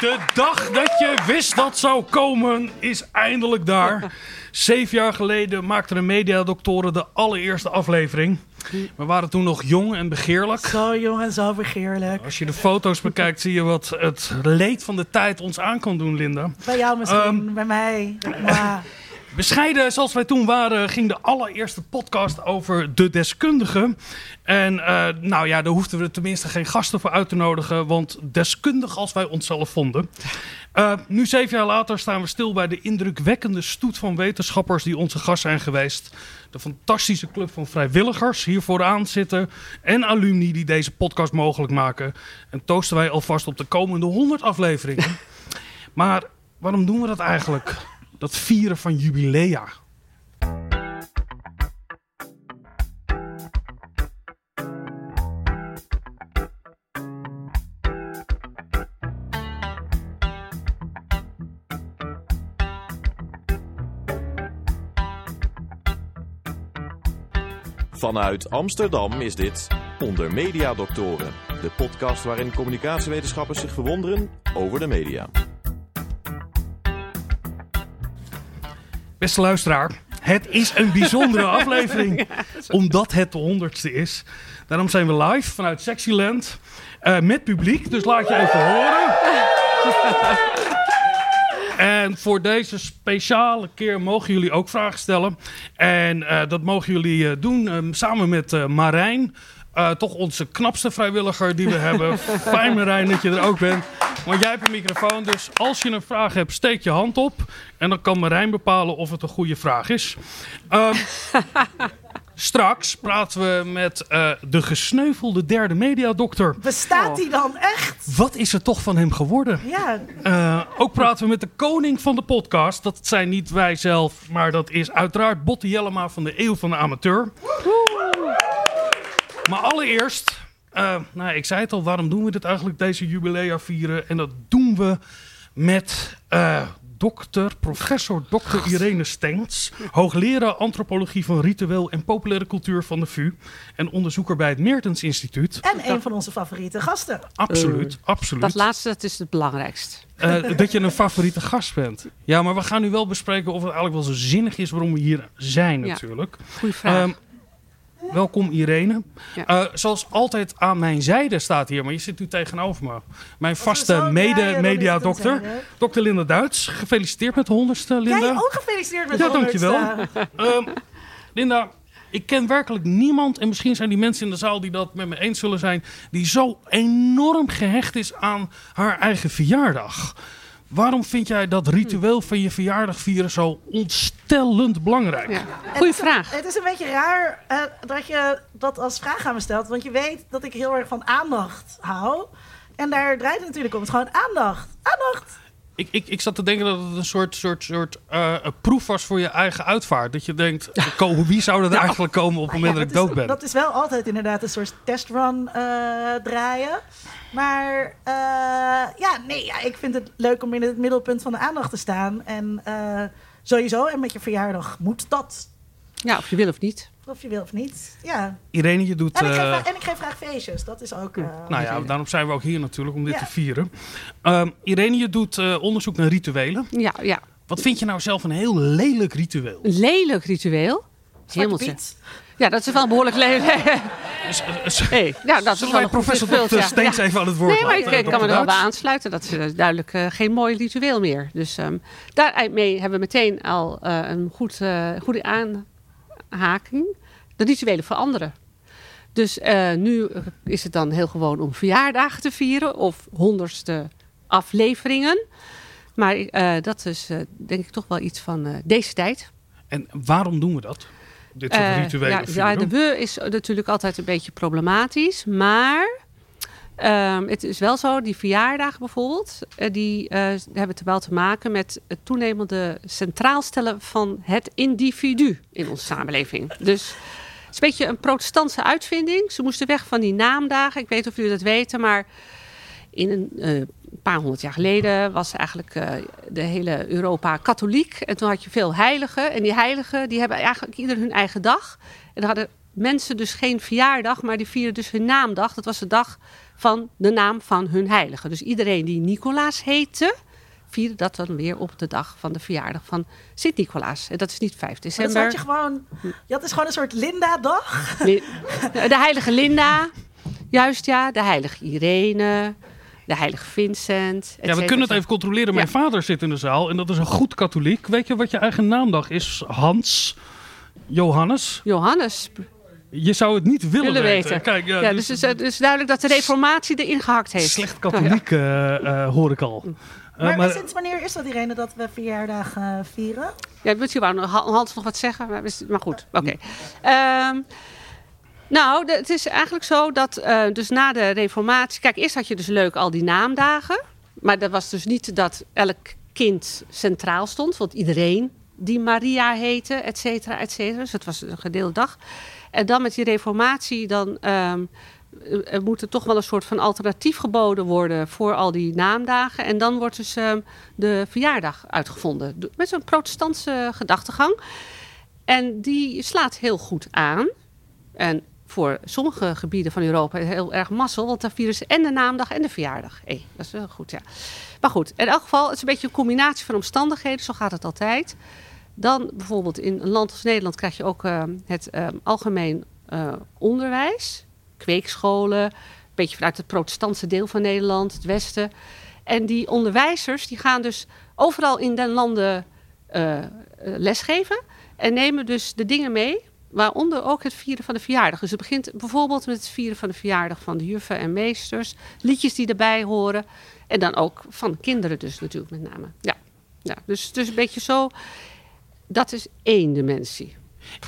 De dag dat je wist dat zou komen is eindelijk daar. Zeven jaar geleden maakten de mediadoktoren de allereerste aflevering. We waren toen nog jong en begeerlijk. Zo jong en zo begeerlijk. Als je de foto's bekijkt, zie je wat het leed van de tijd ons aan kan doen, Linda. Bij jou misschien, Ehm, bij mij. Maar Bescheiden zoals wij toen waren, ging de allereerste podcast over de deskundige. En eh, nou ja, daar hoefden we tenminste geen gasten voor uit te nodigen, want deskundig als wij onszelf vonden. Eh, nu, zeven jaar later, staan we stil bij de indrukwekkende stoet van wetenschappers die onze gast zijn geweest. De fantastische club van vrijwilligers hier vooraan zitten en alumni die deze podcast mogelijk maken. En toosten wij alvast op de komende 100 afleveringen. maar waarom doen we dat eigenlijk? Dat vieren van jubilea. Vanuit Amsterdam is dit Onder Media Doctoren, de podcast waarin communicatiewetenschappers zich verwonderen over de media. Beste luisteraar, het is een bijzondere aflevering. Omdat het de honderdste is. Daarom zijn we live vanuit Sexyland. eh, met publiek, dus laat je even horen. En voor deze speciale keer mogen jullie ook vragen stellen. En eh, dat mogen jullie eh, doen eh, samen met Marijn. Eh, toch onze knapste vrijwilliger die we hebben. Fijn Marijn dat je er ook bent. Want jij hebt een microfoon, dus als je een vraag hebt, steek je hand op. En dan kan Marijn bepalen of het een goede vraag is. Ehm, straks praten we met eh, de gesneuvelde derde mediadokter. bestaat die dan echt? Wat is er toch van hem geworden? Ja, Eh, ook praten we met de koning van de podcast. Dat zijn niet wij zelf, maar dat is uiteraard Botte Jellema van de Eeuw van de Amateur. Maar allereerst, eh, nou, ik zei het al, waarom doen we dit eigenlijk, deze jubilea vieren? En dat doen we met eh, dokter, professor dokter Irene Stengs, hoogleraar antropologie van ritueel en populaire cultuur van de VU en onderzoeker bij het Meertens Instituut. en een van onze favoriete gasten. Absoluut, absoluut. Dat laatste dat is het belangrijkst. Eh, dat je een favoriete gast bent. Ja, maar we gaan nu wel bespreken of het eigenlijk wel zo zinnig is waarom we hier zijn Ja. natuurlijk. Goeie vraag. Ehm, welkom Irene. Ja. Eh, zoals altijd aan mijn zijde staat hier, maar je zit nu tegenover me. Mijn vaste mede-mediadokter, dokter Linda Duits. Gefeliciteerd met de honderdste, Linda. Jij ook gefeliciteerd met Ja, de dankjewel. Ehm, Linda, ik ken werkelijk niemand, en misschien zijn die mensen in de zaal die dat met me eens zullen zijn, die zo enorm gehecht is aan haar eigen verjaardag. Waarom vind jij dat ritueel van je verjaardag vieren zo ontstellend belangrijk? ja. Goeie vraag. Het is een beetje raar eh, dat je dat als vraag aan me stelt. Want je weet dat ik heel erg van aandacht hou. En daar draait het natuurlijk om. Het is gewoon aandacht. Aandacht. Ik, ik, ik zat te denken dat het een soort, soort, soort eh, een proef was voor je eigen uitvaart. Dat je denkt, wie zou er eigenlijk komen op het moment Ja, dat ik is, dood ben? dat is wel altijd inderdaad een soort testrun eh draaien. Maar eh, ja, nee, ja, ik vind het leuk om in het middelpunt van de aandacht te staan. En eh, sowieso, en met je verjaardag moet dat. Ja, of je wil of niet. Of je wil of niet. Ja. Irene, je doet... En ik, geef, eh, graag- en ik geef graag feestjes. Dat is ook... eh, Nou ja, daarom zijn we ook hier natuurlijk om dit Ja. te vieren. Ehm, Irene, je doet eh, onderzoek naar rituelen. Ja, ja. Wat vind je nou zelf een heel lelijk ritueel? Een lelijk ritueel. Hemeltje. Ja, dat is wel behoorlijk lelijk. Hey, ja, dat is Zullen wel wij professor Dr. ja. Steens Ja. even aan het woord Nee, maar ik, laten? ik kan me er wel bij aansluiten. Dat is duidelijk geen mooi ritueel meer. Dus ehm daarmee hebben we meteen al eh, een goed, eh, goede aanhaking. De rituelen veranderen. Dus eh, nu is het dan heel gewoon om verjaardagen te vieren of honderdste afleveringen. Maar eh, dat is eh, denk ik toch wel iets van deze tijd. En waarom doen we dat? Dit soort rituelen ja, de we is natuurlijk altijd een beetje problematisch. Maar ehm, het is wel zo, die verjaardagen bijvoorbeeld, eh, die eh, hebben te wel te maken met het toenemende centraal stellen van het individu in onze samenleving. Dus het is een beetje een protestantse uitvinding. Ze moesten weg van die naamdagen. Ik weet of jullie dat weten, maar in een eh, paar honderd jaar geleden was eigenlijk de hele Europa katholiek. En toen had je veel heiligen. En die heiligen die hebben eigenlijk ieder hun eigen dag. En daar hadden mensen dus geen verjaardag, maar die vierden dus hun naamdag. Dat was de dag van de naam van hun heilige. Dus iedereen die Nicolaas heette, vierde dat dan weer op de dag van de verjaardag van Sint-Nicolaas. En dat is niet 5 Maar dan december. had je gewoon... Had dus gewoon een soort Linda-dag. Li- De heilige Linda, juist ja. De heilige Irene, de heilige Vincent. et Ja, we kunnen het et even controleren. Mijn Ja. vader zit in de zaal en dat is een goed katholiek. Weet je wat je eigen naamdag is? Hans Johannes. Johannes Je zou het niet willen, willen weten. weten. Kijk, ja, ja, dus, dus het is, duidelijk dat de reformatie erin gehakt heeft. slecht katholiek eh, eh, hoor ik al. Eh, Maar, maar- sinds wanneer is dat, Irene, dat we verjaardag eh, vieren? Ja, je wou nog- Hans nog wat zeggen? Maar, maar goed, oké. Ehm, nou, de- het is eigenlijk zo dat eh, dus na de reformatie... Kijk, eerst had je dus leuk al die naamdagen. Maar dat was dus niet dat elk kind centraal stond. Want iedereen die Maria heette, et cetera, et cetera. Dus het was een gedeelde dag. En dan met die reformatie, dan... ehm, er moet er toch wel een soort van alternatief geboden worden voor al die naamdagen. En dan wordt dus ehm, de verjaardag uitgevonden. Met zo'n protestantse gedachtegang. En die slaat heel goed aan. En voor sommige gebieden van Europa heel erg mazzel. Want dan vieren ze en de naamdag en de verjaardag. Hé, dat is wel goed, ja. Maar goed, in elk geval, het is een beetje een combinatie van omstandigheden. Zo gaat het altijd. Dan bijvoorbeeld in een land als Nederland krijg je ook ehm, het ehm, algemeen eh, onderwijs. Kweekscholen, een beetje vanuit het protestantse deel van Nederland, het westen. En die onderwijzers die gaan dus overal in den landen eh, eh, lesgeven. En nemen dus de dingen mee, waaronder ook het vieren van de verjaardag. Dus het begint bijvoorbeeld met het vieren van de verjaardag van de juffen en meesters. Liedjes die erbij horen. En dan ook van kinderen dus natuurlijk met name. Ja, ja dus, dus een beetje zo. Dat is één dimensie.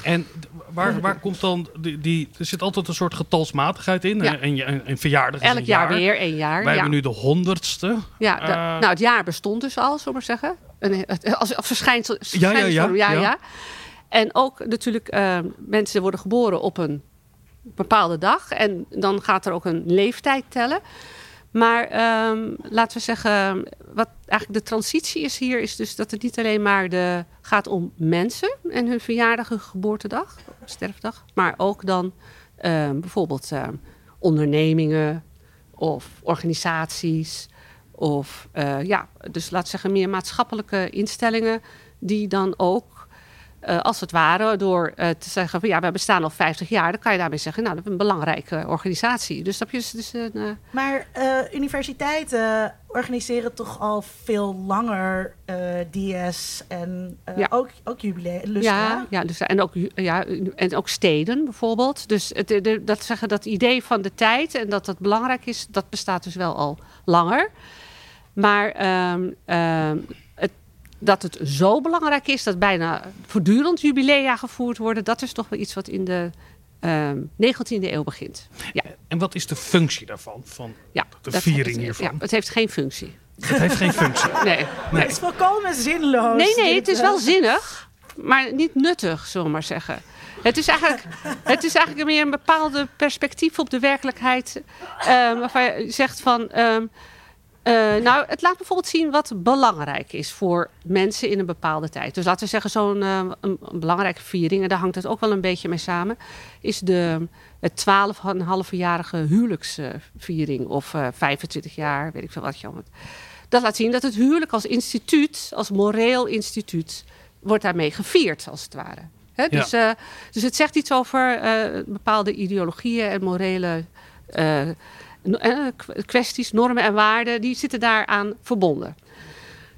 En waar, waar komt dan die, die... Er zit altijd een soort getalsmatigheid in. Ja. En, je- en, en verjaardag is Elk een jaar weer, één jaar. Wij ja. hebben nu de honderdste. Ja, de- Eh, nou, het jaar bestond dus al, zullen we maar zeggen. Een, als, als verschijnsel. Ja, ja, ja, verschijnsvorm, ja, ja. ja. En ook natuurlijk, eh, mensen worden geboren op een bepaalde dag. En dan gaat er ook een leeftijd tellen. Maar ehm, laten we zeggen, wat eigenlijk de transitie is hier, is dus dat het niet alleen maar de, gaat om mensen en hun verjaardag, geboortedag, sterfdag. Maar ook dan ehm, bijvoorbeeld ehm, ondernemingen of organisaties. Of eh, ja, dus laten we zeggen meer maatschappelijke instellingen die dan ook, eh, als het ware, door eh, te zeggen van ja, we bestaan al 50 jaar, dan kan je daarmee zeggen, nou, dat is een belangrijke organisatie. Dus dat is dus een. eh, Maar universiteiten organiseren toch al veel langer DS en Ja. ook, ook jubileum. ja, ja, dus, en, ook, ja, en ook steden bijvoorbeeld. Dus het, de, dat zeggen dat idee van de tijd en dat dat belangrijk is, dat bestaat dus wel al langer. Maar het, dat het zo belangrijk is dat bijna voortdurend jubilea gevoerd worden, dat is toch wel iets wat in de ehm 19e eeuw begint. Ja, En wat is de functie daarvan? Van, ja, De viering het, hiervan. Ja, het heeft geen functie. het heeft geen functie. Nee. Het is volkomen zinloos. Nee, nee, het is wel zinnig, maar niet nuttig, zullen we maar zeggen. Het is eigenlijk, het is eigenlijk meer een bepaalde perspectief op de werkelijkheid. ehm, waarvan je zegt van. ehm, eh, nou, het laat bijvoorbeeld zien wat belangrijk is voor mensen in een bepaalde tijd. Dus laten we zeggen, zo'n eh, een, een belangrijke viering, en daar hangt het ook wel een beetje mee samen, is de, het 12,5-jarige huwelijksviering of eh 25 jaar, weet ik veel wat je allemaal. Dat laat zien dat het huwelijk als instituut, als moreel instituut, wordt daarmee gevierd, als het ware. Hè? Dus, dus het zegt iets over bepaalde ideologieën en morele eh, eh, kwesties, normen en waarden, die zitten daaraan verbonden.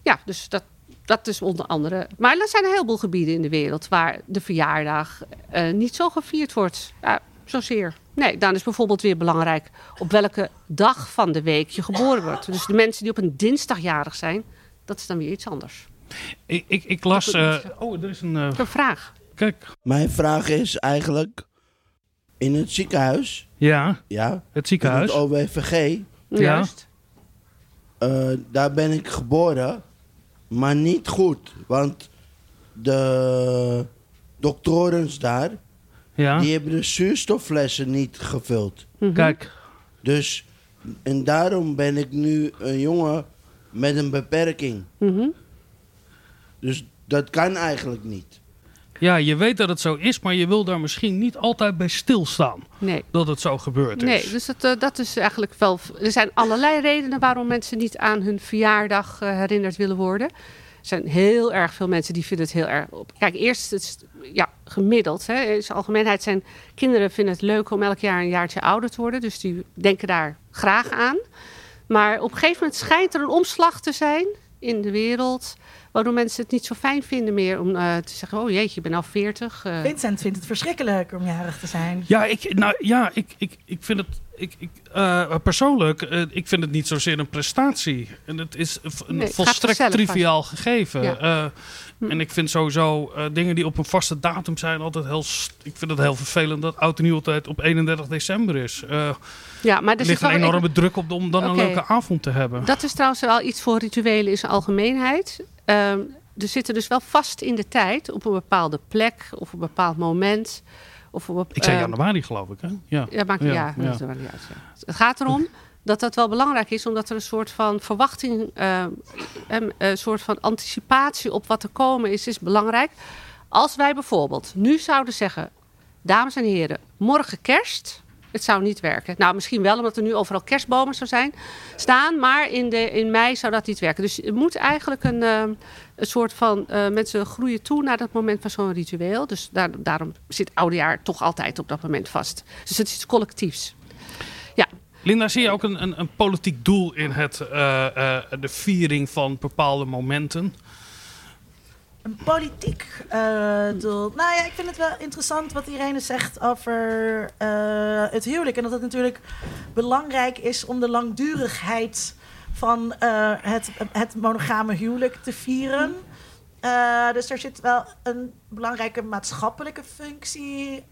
Ja, dus dat, dat is onder andere. Maar er zijn een heleboel gebieden in de wereld waar de verjaardag eh, niet zo gevierd wordt. Ja, zozeer. Nee, dan is bijvoorbeeld weer belangrijk op welke dag van de week je geboren wordt. Dus de mensen die op een dinsdag jarig zijn, dat is dan weer iets anders. Ik, ik, ik las... Eh, oh, er is een... eh, Een vraag. kijk. Mijn vraag is eigenlijk, in het ziekenhuis, Ja, ja, het ziekenhuis. in het OWVG, Ja. Juist. eh, daar ben ik geboren, maar niet goed. Want de doktorens daar, Ja, die hebben de zuurstofflessen niet gevuld. Mhm. kijk. Dus, en daarom ben ik nu een jongen met een beperking. Mhm. Dus dat kan eigenlijk niet. Ja, je weet dat het zo is, maar je wil daar misschien niet altijd bij stilstaan Nee. dat het zo gebeurd is. Nee, dus dat, eh, dat is eigenlijk wel. Er zijn allerlei redenen waarom mensen niet aan hun verjaardag eh, herinnerd willen worden. Er zijn heel erg veel mensen die vinden het heel erg. Op. Kijk, eerst het, is, ja, gemiddeld. Hè. In zijn algemeenheid zijn kinderen vinden het leuk om elk jaar een jaartje ouder te worden. Dus die denken daar graag aan. Maar op een gegeven moment schijnt er een omslag te zijn in de wereld. Waardoor mensen het niet zo fijn vinden meer om eh, te zeggen: Oh jeetje, je bent al 40. eh. Vincent vindt het verschrikkelijk om jarig te zijn. Ja, ik, nou, ja, ik, ik, ik vind het. Ik, ik, eh, persoonlijk, ik vind het niet zozeer een prestatie. En het is een Nee, volstrekt triviaal gegeven. Ja. Eh, En ik vind sowieso eh, dingen die op een vaste datum zijn altijd heel. Ik vind het heel vervelend dat oud en nieuw altijd op 31 december is. Eh ja, maar er ligt een enorme druk op de- om dan een leuke avond te hebben. Dat is trouwens wel iets voor rituelen in zijn algemeenheid. Ehm er zitten dus wel vast in de tijd op een bepaalde plek of een bepaald moment. Of op, ik zei ehm, januari, geloof ik. Hè? Ja. Ja, maakt Ja, ja, ja. maakt niet uit. Het gaat erom dat dat wel belangrijk is, omdat er een soort van verwachting, eh, em, een soort van anticipatie op wat er komen is, is belangrijk. Als wij bijvoorbeeld nu zouden zeggen, dames en heren, morgen kerst. Het zou niet werken. Nou, misschien wel, omdat er nu overal kerstbomen zou zijn, staan. Maar in, de, in mei zou dat niet werken. Dus het moet eigenlijk een, eh, een soort van... eh, mensen groeien toe naar dat moment van zo'n ritueel. Dus daar, daarom zit oudejaar toch altijd op dat moment vast. Dus het is iets collectiefs. Ja, Linda, zie je ook een, een, een politiek doel in het, eh, de viering van bepaalde momenten? Een politiek eh, doel. Nou ja, ik vind het wel interessant wat Irene zegt over eh, het huwelijk. En dat het natuurlijk belangrijk is om de langdurigheid van eh, het, het monogame huwelijk te vieren. Dus er zit wel een belangrijke maatschappelijke functie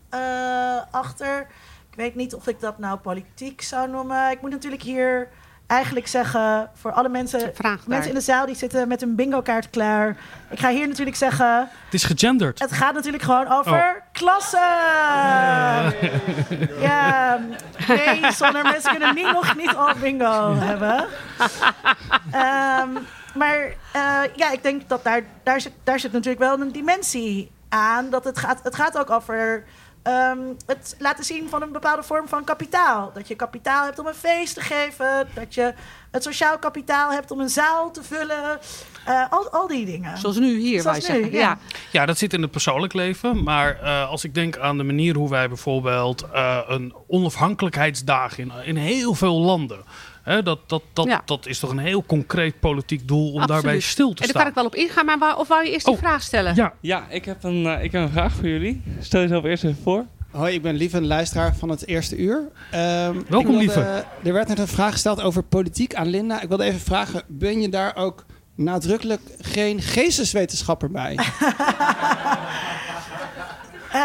achter. Ik weet niet of ik dat nou politiek zou noemen. Ik moet natuurlijk hier eigenlijk zeggen voor alle mensen, mensen in de zaal die zitten met een bingo kaart klaar. Ik ga hier natuurlijk zeggen, Het is gegenderd. het gaat natuurlijk gewoon over klassen. Ja, nee, zonder mensen kunnen niet, nog niet al bingo hebben. Ehm, maar eh, ja, ik denk dat daar, daar, zit, daar zit natuurlijk wel een dimensie aan. Dat het, gaat, het gaat ook over ehm, het laten zien van een bepaalde vorm van kapitaal. Dat je kapitaal hebt om een feest te geven. Dat je het sociaal kapitaal hebt om een zaal te vullen. Eh, al, al die dingen. zoals nu hier, Zoals wij zeggen. nu, ja. Ja, dat zit in het persoonlijk leven. Maar eh, als ik denk aan de manier hoe wij bijvoorbeeld eh, een onafhankelijkheidsdag in, in heel veel landen. Hè, dat, dat, dat, Ja. dat is toch een heel concreet politiek doel om Absoluut. daarbij stil te En daar staan. kan ik wel op ingaan, maar waar, of wou je eerst die Oh, vraag stellen? Ja, Ja, ik heb, een, eh, ik heb een vraag voor jullie. Stel jezelf eerst even voor. Hoi, ik ben lieve een luisteraar van het eerste uur. Ehm, Welkom, wilde- lieve. Er werd net een vraag gesteld over politiek aan Linda. Ik wilde even vragen, ben je daar ook nadrukkelijk geen geesteswetenschapper bij? Eh,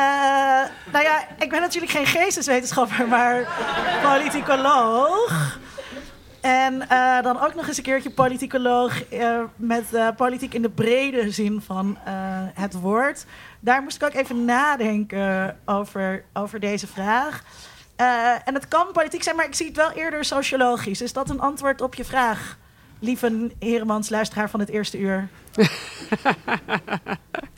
nou ja, ik ben natuurlijk geen geesteswetenschapper, maar politicoloog. En eh, dan ook nog eens een keertje politicoloog eh, met eh, politiek in de brede zin van het woord. Daar moest ik ook even nadenken over, over deze vraag. En het kan politiek zijn, maar ik zie het wel eerder sociologisch. Is dat een antwoord op je vraag, lieve Heremans, luisteraar van het eerste uur?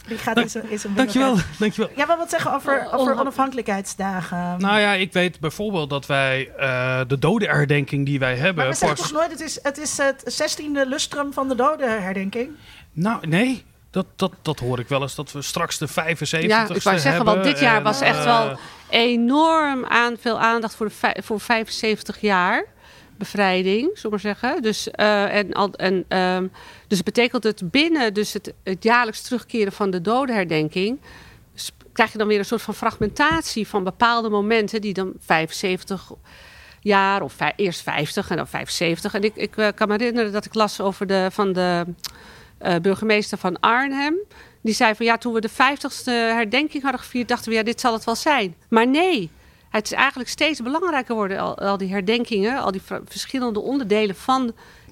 Die gaat is een, is een dankjewel. dankjewel. Jij wil wat zeggen over, Oh, over oh. onafhankelijkheidsdagen. Nou ja, ik weet bijvoorbeeld dat wij eh, de dodenherdenking die wij hebben... maar we zeggen pas- toch nooit, het is het, is het 16e lustrum van de dodenherdenking? Nou, nee. Dat, dat, dat hoor ik wel eens, dat we straks de 75ste Ja, ik wou zeggen, want dit jaar en, was echt eh, wel enorm aan, veel aandacht voor, de voor 75 jaar bevrijding, zullen maar zeggen. Dus, eh, en, en, ehm, dus het betekent het binnen dus het, het jaarlijks terugkeren van de dodenherdenking... krijg je dan weer een soort van fragmentatie van bepaalde momenten... die dan 75 jaar of eerst 50 en dan 75. En ik, ik eh, kan me herinneren dat ik las over de, van de eh, burgemeester van Arnhem... Die zei van ja, toen we de 50ste herdenking hadden gevierd, dachten we ja, dit zal het wel zijn. Maar nee, het is eigenlijk steeds belangrijker geworden, al, al die herdenkingen, al die ver- verschillende onderdelen van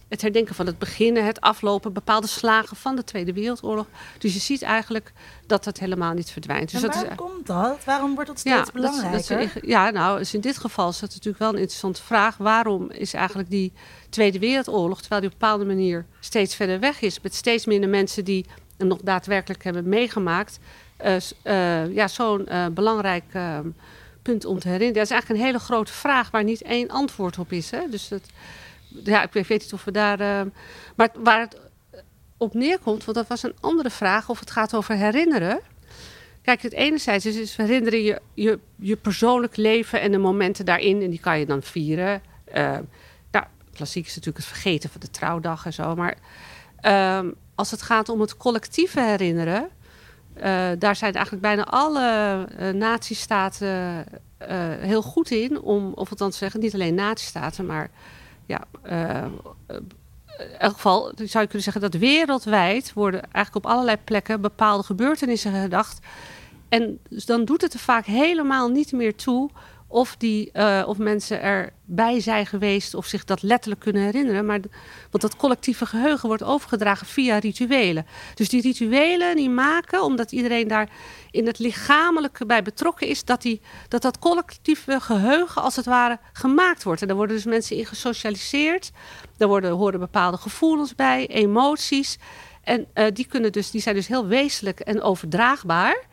het herdenken van het beginnen, het aflopen, bepaalde slagen van de Tweede Wereldoorlog. Dus je ziet eigenlijk dat het helemaal niet verdwijnt. Dus en dat is, waarom komt dat? Waarom wordt dat steeds dat is- belangrijker? dat is- ja, nou, dus in dit geval is dat natuurlijk wel een interessante vraag. Waarom is eigenlijk die Tweede Wereldoorlog, terwijl die op een bepaalde manier steeds verder weg is, met steeds minder mensen die hem nog daadwerkelijk hebben meegemaakt, eh, eh, ja, zo'n eh, belangrijk eh, punt om te herinneren? Dat is eigenlijk een hele grote vraag waar niet één antwoord op is. Hè? Dus dat, ja, ik weet niet of we daar. eh, maar waar het op neerkomt, want dat was een andere vraag, of het gaat over herinneren. Kijk, het enerzijds is, is herinneren je, je je persoonlijk leven en de momenten daarin. En die kan je dan vieren. Nou, klassiek is natuurlijk het vergeten van de trouwdag en zo. Maar ehm, als het gaat om het collectieve herinneren... eh, daar zijn eigenlijk bijna alle uh, nazistaten eh, heel goed in. Om, of althans zeggen, niet alleen nazistaten, maar... Ja, eh, in elk geval zou je kunnen zeggen dat wereldwijd worden eigenlijk op allerlei plekken bepaalde gebeurtenissen gedacht. En dus dan doet het er vaak helemaal niet meer toe of, die, uh, of mensen erbij zijn geweest of zich dat letterlijk kunnen herinneren. Maar, want dat collectieve geheugen wordt overgedragen via rituelen. Dus die rituelen die maken, omdat iedereen daar in het lichamelijke bij betrokken is, dat, die, dat dat collectieve geheugen als het ware gemaakt wordt. En daar worden dus mensen in gesocialiseerd. Daar worden, horen bepaalde gevoelens bij, emoties. En uh, die, kunnen dus, die zijn dus heel wezenlijk en overdraagbaar.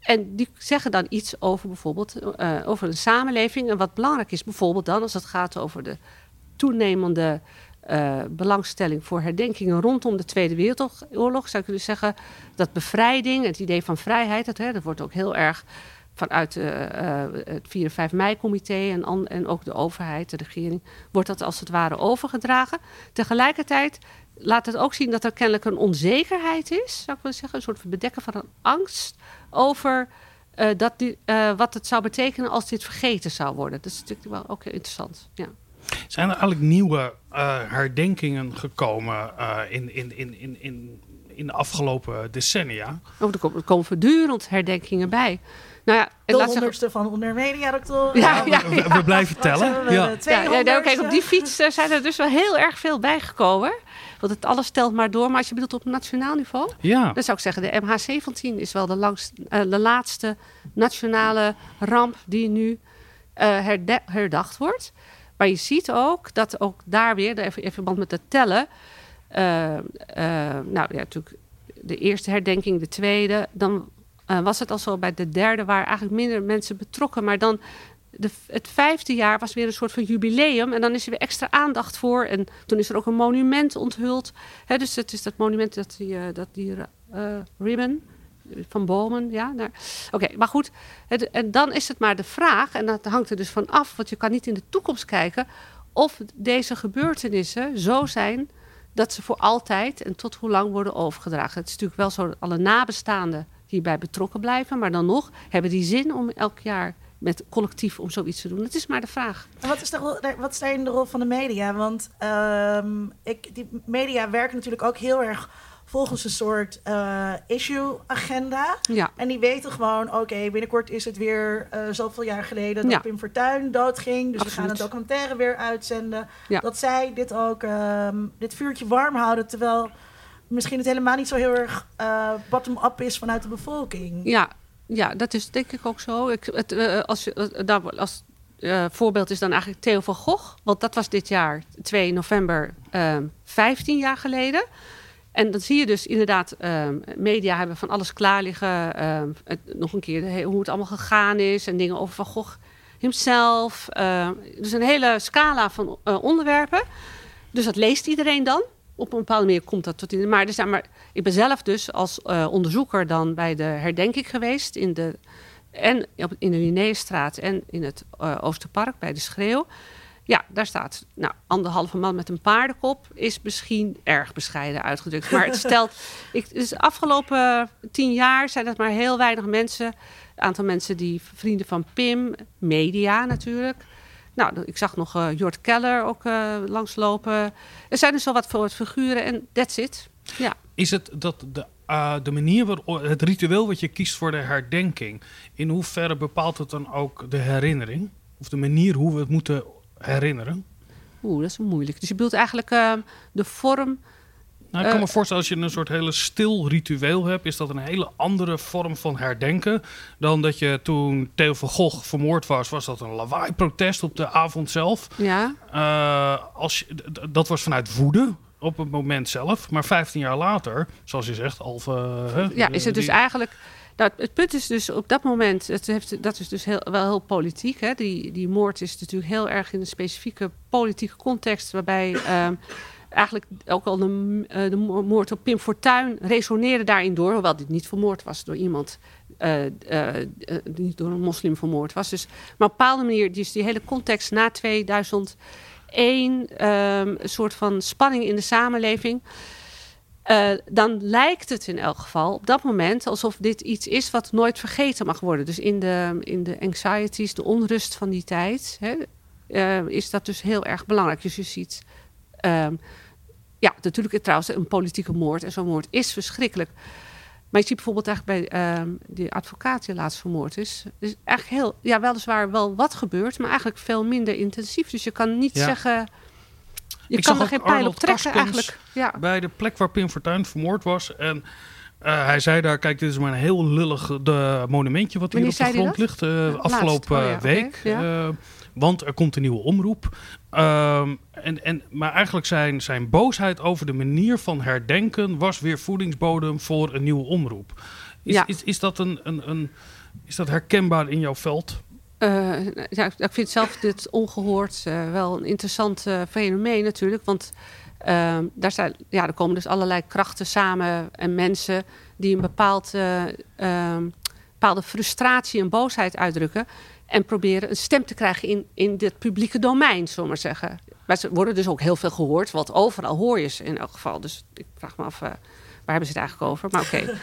En die zeggen dan iets over bijvoorbeeld uh, over een samenleving. En wat belangrijk is, bijvoorbeeld dan als het gaat over de toenemende uh, belangstelling voor herdenkingen rondom de Tweede Wereldoorlog, zou ik kunnen zeggen dat bevrijding, het idee van vrijheid, dat, hè, dat wordt ook heel erg vanuit uh, het 4 en 5 mei-comité en, en ook de overheid, de regering, wordt dat als het ware overgedragen. Tegelijkertijd laat het ook zien dat er kennelijk een onzekerheid is, zou ik willen zeggen, een soort bedekken van een angst over uh, dat die, uh, wat het zou betekenen als dit vergeten zou worden. Dat is natuurlijk wel ook heel interessant. Ja. Zijn er eigenlijk nieuwe uh, herdenkingen gekomen in, in, in, in, in, in de afgelopen decennia? Oh, er, komen, er komen voortdurend herdenkingen bij. Nou ja, de honderdste van onder media doctor. Ja, ja, we, we, blijven tellen. Ja. Ja, ja, kijk, op die fiets zijn er dus wel heel erg veel bijgekomen. Want het alles telt maar door. Maar als je bedoelt op nationaal niveau, ja. dan zou ik zeggen, de MH17 is wel de, langst, uh, de laatste nationale ramp die nu uh, herde herdacht wordt. Maar je ziet ook dat ook daar weer, even in verband met het tellen, uh, nou ja, natuurlijk de eerste herdenking, de tweede, dan uh, was het al zo bij de derde, waar eigenlijk minder mensen betrokken. Maar dan de, het vijfde jaar was weer een soort van jubileum. En dan is er weer extra aandacht voor. En toen is er ook een monument onthuld. Dus het is dat monument, dat die, uh, dat die uh, ribbon van bomen. Ja, Oké, maar goed. En dan is het maar de vraag, en dat hangt er dus van af, want je kan niet in de toekomst kijken, of deze gebeurtenissen zo zijn dat ze voor altijd en tot hoe lang worden overgedragen. Het is natuurlijk wel zo dat alle nabestaanden hierbij betrokken blijven, maar dan nog hebben die zin om elk jaar met collectief om zoiets te doen. Het is maar de vraag. Wat is, de rol, wat is daarin de rol van de media? Want um, ik, die media werken natuurlijk ook heel erg volgens een soort uh, issue-agenda. Ja. En die weten gewoon, oké, okay, binnenkort is het weer uh, zoveel jaar geleden dat ja. Pim Fortuyn doodging. Dus Absoluut. we gaan een documentaire weer uitzenden. Ja. Dat zij dit ook, um, dit vuurtje warm houden, terwijl misschien het helemaal niet zo heel erg uh, bottom-up is vanuit de bevolking. Ja, ja, dat is denk ik ook zo. Uh, als, uh, daar, als uh, voorbeeld is dan eigenlijk Theo van Gogh. Want dat was dit jaar, 2 november, 15 jaar geleden. En dan zie je dus inderdaad, media hebben van alles klaar liggen. Het, nog een keer hoe het allemaal gegaan is. En dingen over Van Gogh hemzelf. dus een hele scala van onderwerpen. Dus dat leest iedereen dan op een bepaalde manier komt dat tot in. Maar, dus, maar ik ben zelf dus als uh, onderzoeker dan bij de herdenking geweest in de. En in de Linnéestraat en in het uh, Oosterpark bij de Schreeuw. Ja, daar staat nou, anderhalve man met een paardenkop. Is misschien erg bescheiden uitgedrukt. Maar het stelt. Ik, dus de afgelopen tien jaar zijn het maar heel weinig mensen. Een aantal mensen die vrienden van Pim, media natuurlijk. Nou, ik zag nog uh, Jort Keller ook uh, langslopen. Er zijn dus al wat voor figuren en that's it. Ja. Is het dat de, de manier, waar, het ritueel wat je kiest voor de herdenking, in hoeverre bepaalt het dan ook de herinnering? Of de manier hoe we het moeten herinneren? Oeh, dat is moeilijk. Dus je bedoelt eigenlijk uh, de vorm. Nou, ik kan me voorstellen, als je een soort hele stil ritueel hebt, is dat een hele andere vorm van herdenken dan dat je toen Theo van Gogh vermoord was, was dat een lawaai-protest op de avond zelf. Ja. Uh, als je, dat was vanuit woede op het moment zelf, maar 15 jaar later, zoals je zegt, Alve. ja, is het dus eigenlijk Nou, het punt is dus op dat moment, het heeft, dat is dus heel, wel heel politiek. Hè? Die, die moord is natuurlijk heel erg in een specifieke politieke context, waarbij ehm, eigenlijk ook al de, eh, de mo- moord op Pim Fortuyn resoneerde daarin door, hoewel dit niet vermoord was door iemand, eh, eh, eh, niet door een moslim vermoord was. Dus, maar op een bepaalde manier, dus die hele context na 2001, ehm, een soort van spanning in de samenleving. Dan lijkt het in elk geval op dat moment alsof dit iets is wat nooit vergeten mag worden. Dus in de, in de anxieties, de onrust van die tijd, hè, is dat dus heel erg belangrijk. Dus je ziet, ehm, ja, natuurlijk trouwens een politieke moord en zo'n moord is verschrikkelijk. Maar je ziet bijvoorbeeld eigenlijk bij ehm die advocaat die laatst vermoord is. is eigenlijk heel, ja, weliswaar wel wat gebeurt, maar eigenlijk veel minder intensief. Dus je kan niet Ja. zeggen. Je Ik kan zag er geen pijl op trekken eigenlijk. Ja. bij de plek waar Pim Fortuyn vermoord was. En eh, hij zei daar, kijk, dit is maar een heel lullig de monumentje wat hier op de grond ligt. eh, afgelopen Oh ja, week. ja. Eh, want er komt een nieuwe omroep. Ehm, en, en, maar eigenlijk zijn, zijn boosheid over de manier van herdenken was weer voedingsbodem voor een nieuwe omroep. Is, Ja. is, is, dat, een, een, een, is dat herkenbaar in jouw veld? Eh, ja, ik vind zelf dit ongehoord eh, wel een interessant eh, fenomeen natuurlijk. Want ehm, daar, zijn, ja, er komen dus allerlei krachten samen en mensen die een bepaald, eh, ehm, bepaalde frustratie en boosheid uitdrukken. En proberen een stem te krijgen in, in dit publieke domein, zullen we maar zeggen. Maar ze worden dus ook heel veel gehoord, want overal hoor je ze in elk geval. Dus ik vraag me af, eh, waar hebben ze het eigenlijk over? Maar oké.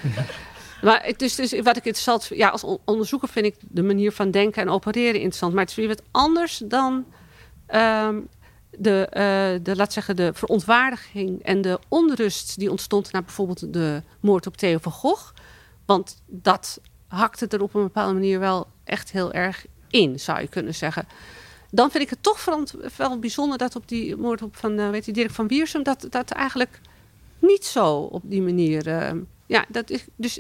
Maar het is dus wat ik interessant vind, ja, als on- onderzoeker vind ik de manier van denken en opereren interessant. Maar het is weer wat anders dan ehm, de, eh, de, laat zeggen, de verontwaardiging en de onrust die ontstond na bijvoorbeeld de moord op Theo van Gogh. Want dat hakte er op een bepaalde manier wel echt heel erg in, zou je kunnen zeggen. Dan vind ik het toch wel bijzonder dat op die moord op van, eh, weet je, Dirk van Wiersum, dat, dat eigenlijk niet zo op die manier. eh, ja, dat is dus.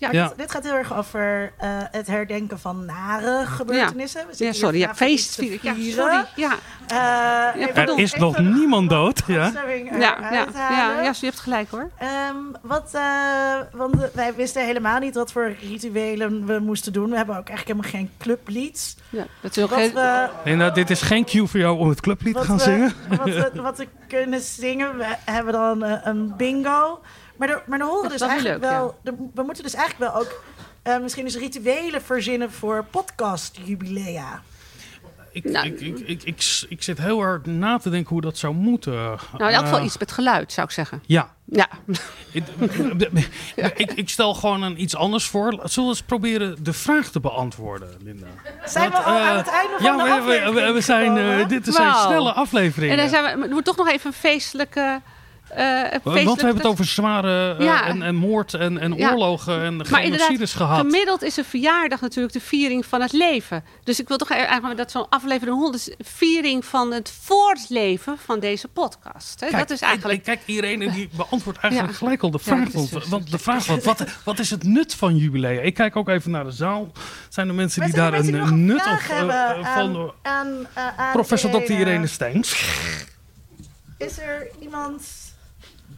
Ja. Dit, dit gaat heel erg over eh, het herdenken van nare gebeurtenissen. We ja sorry, ja, feest. Ja, sorry. Ja, Eh. Er is nog niemand dood. Ja? ja, ja, ja, ja, je hebt gelijk hoor. Ehm, wat, eh, want wij wisten helemaal niet wat voor rituelen we moesten doen. We hebben ook eigenlijk helemaal geen clublieds. Ja, dat is we, Nee, nou, dit is geen cue voor jou om het clublied te gaan we, zingen. Wat we, wat we kunnen zingen, we hebben dan een bingo. Maar er, maar er horen Dat is dus eigenlijk leuk, wel... er- we moeten dus eigenlijk wel ook... eh, misschien dus rituelen verzinnen voor podcastjubilea. Ik, Nou, ik, ik, ik, ik, ik zit heel hard na te denken hoe dat zou moeten. Nou, in elk geval Eh, iets met geluid, zou ik zeggen. Ja. Ja, Ik, ik, ik stel gewoon een iets anders voor. Zullen we eens proberen de vraag te beantwoorden, Linda? Zijn Want, we al eh, aan het einde van ja, de we, we, aflevering we, we zijn, eh, dit zijn Wauw. snelle afleveringen. en dan zijn we, toch nog even een feestelijke. Eh, een Want we hebben het over zware eh, Ja. en, en moord en, en Ja. oorlogen en Maar genocides inderdaad, gehad. gemiddeld is een verjaardag natuurlijk de viering van het leven. Dus ik wil toch eigenlijk dat zo'n aflevering 100 is viering van het voortleven van deze podcast. Hè? Kijk, dat is eigenlijk. Kijk, iedereen die beantwoordt eigenlijk Ja. gelijk al de vraag. want, want de vraag was, wat, wat is het nut van jubilea? Ik kijk ook even naar de zaal. Zijn er mensen die daar een, nut of eh, hebben eh, van eh, aan professor Dr. Irene? Irene Steins? Is er iemand...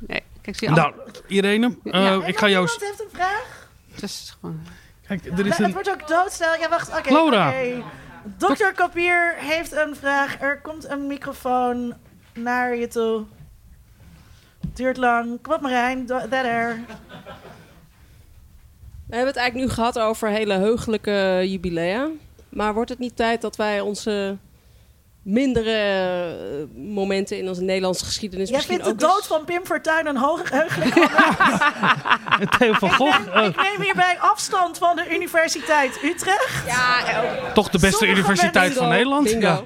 Nee, kijk, zie je Nou, Irene, eh, Ja. ik ga jou... Iemand heeft een vraag? Het is gewoon. Kijk, er is Het een... wordt ook doodstil. Ja, wacht. Oké. Laura. oké. Dokter Kapier heeft een vraag. Er komt een microfoon naar je toe. Duurt lang. Kom op Marijn. That air. We hebben het eigenlijk nu gehad over hele heugelijke jubilea. Maar wordt het niet tijd dat wij onze mindere eh, momenten in onze Nederlandse geschiedenis Jij misschien vindt de ook dood eens- van Pim Fortuyn een hoog heugelijk. Theo van Gogh, eh, Ik neem hierbij afstand van de Universiteit Utrecht. toch de beste Sommige universiteit van Nederland. Bingo. Ja.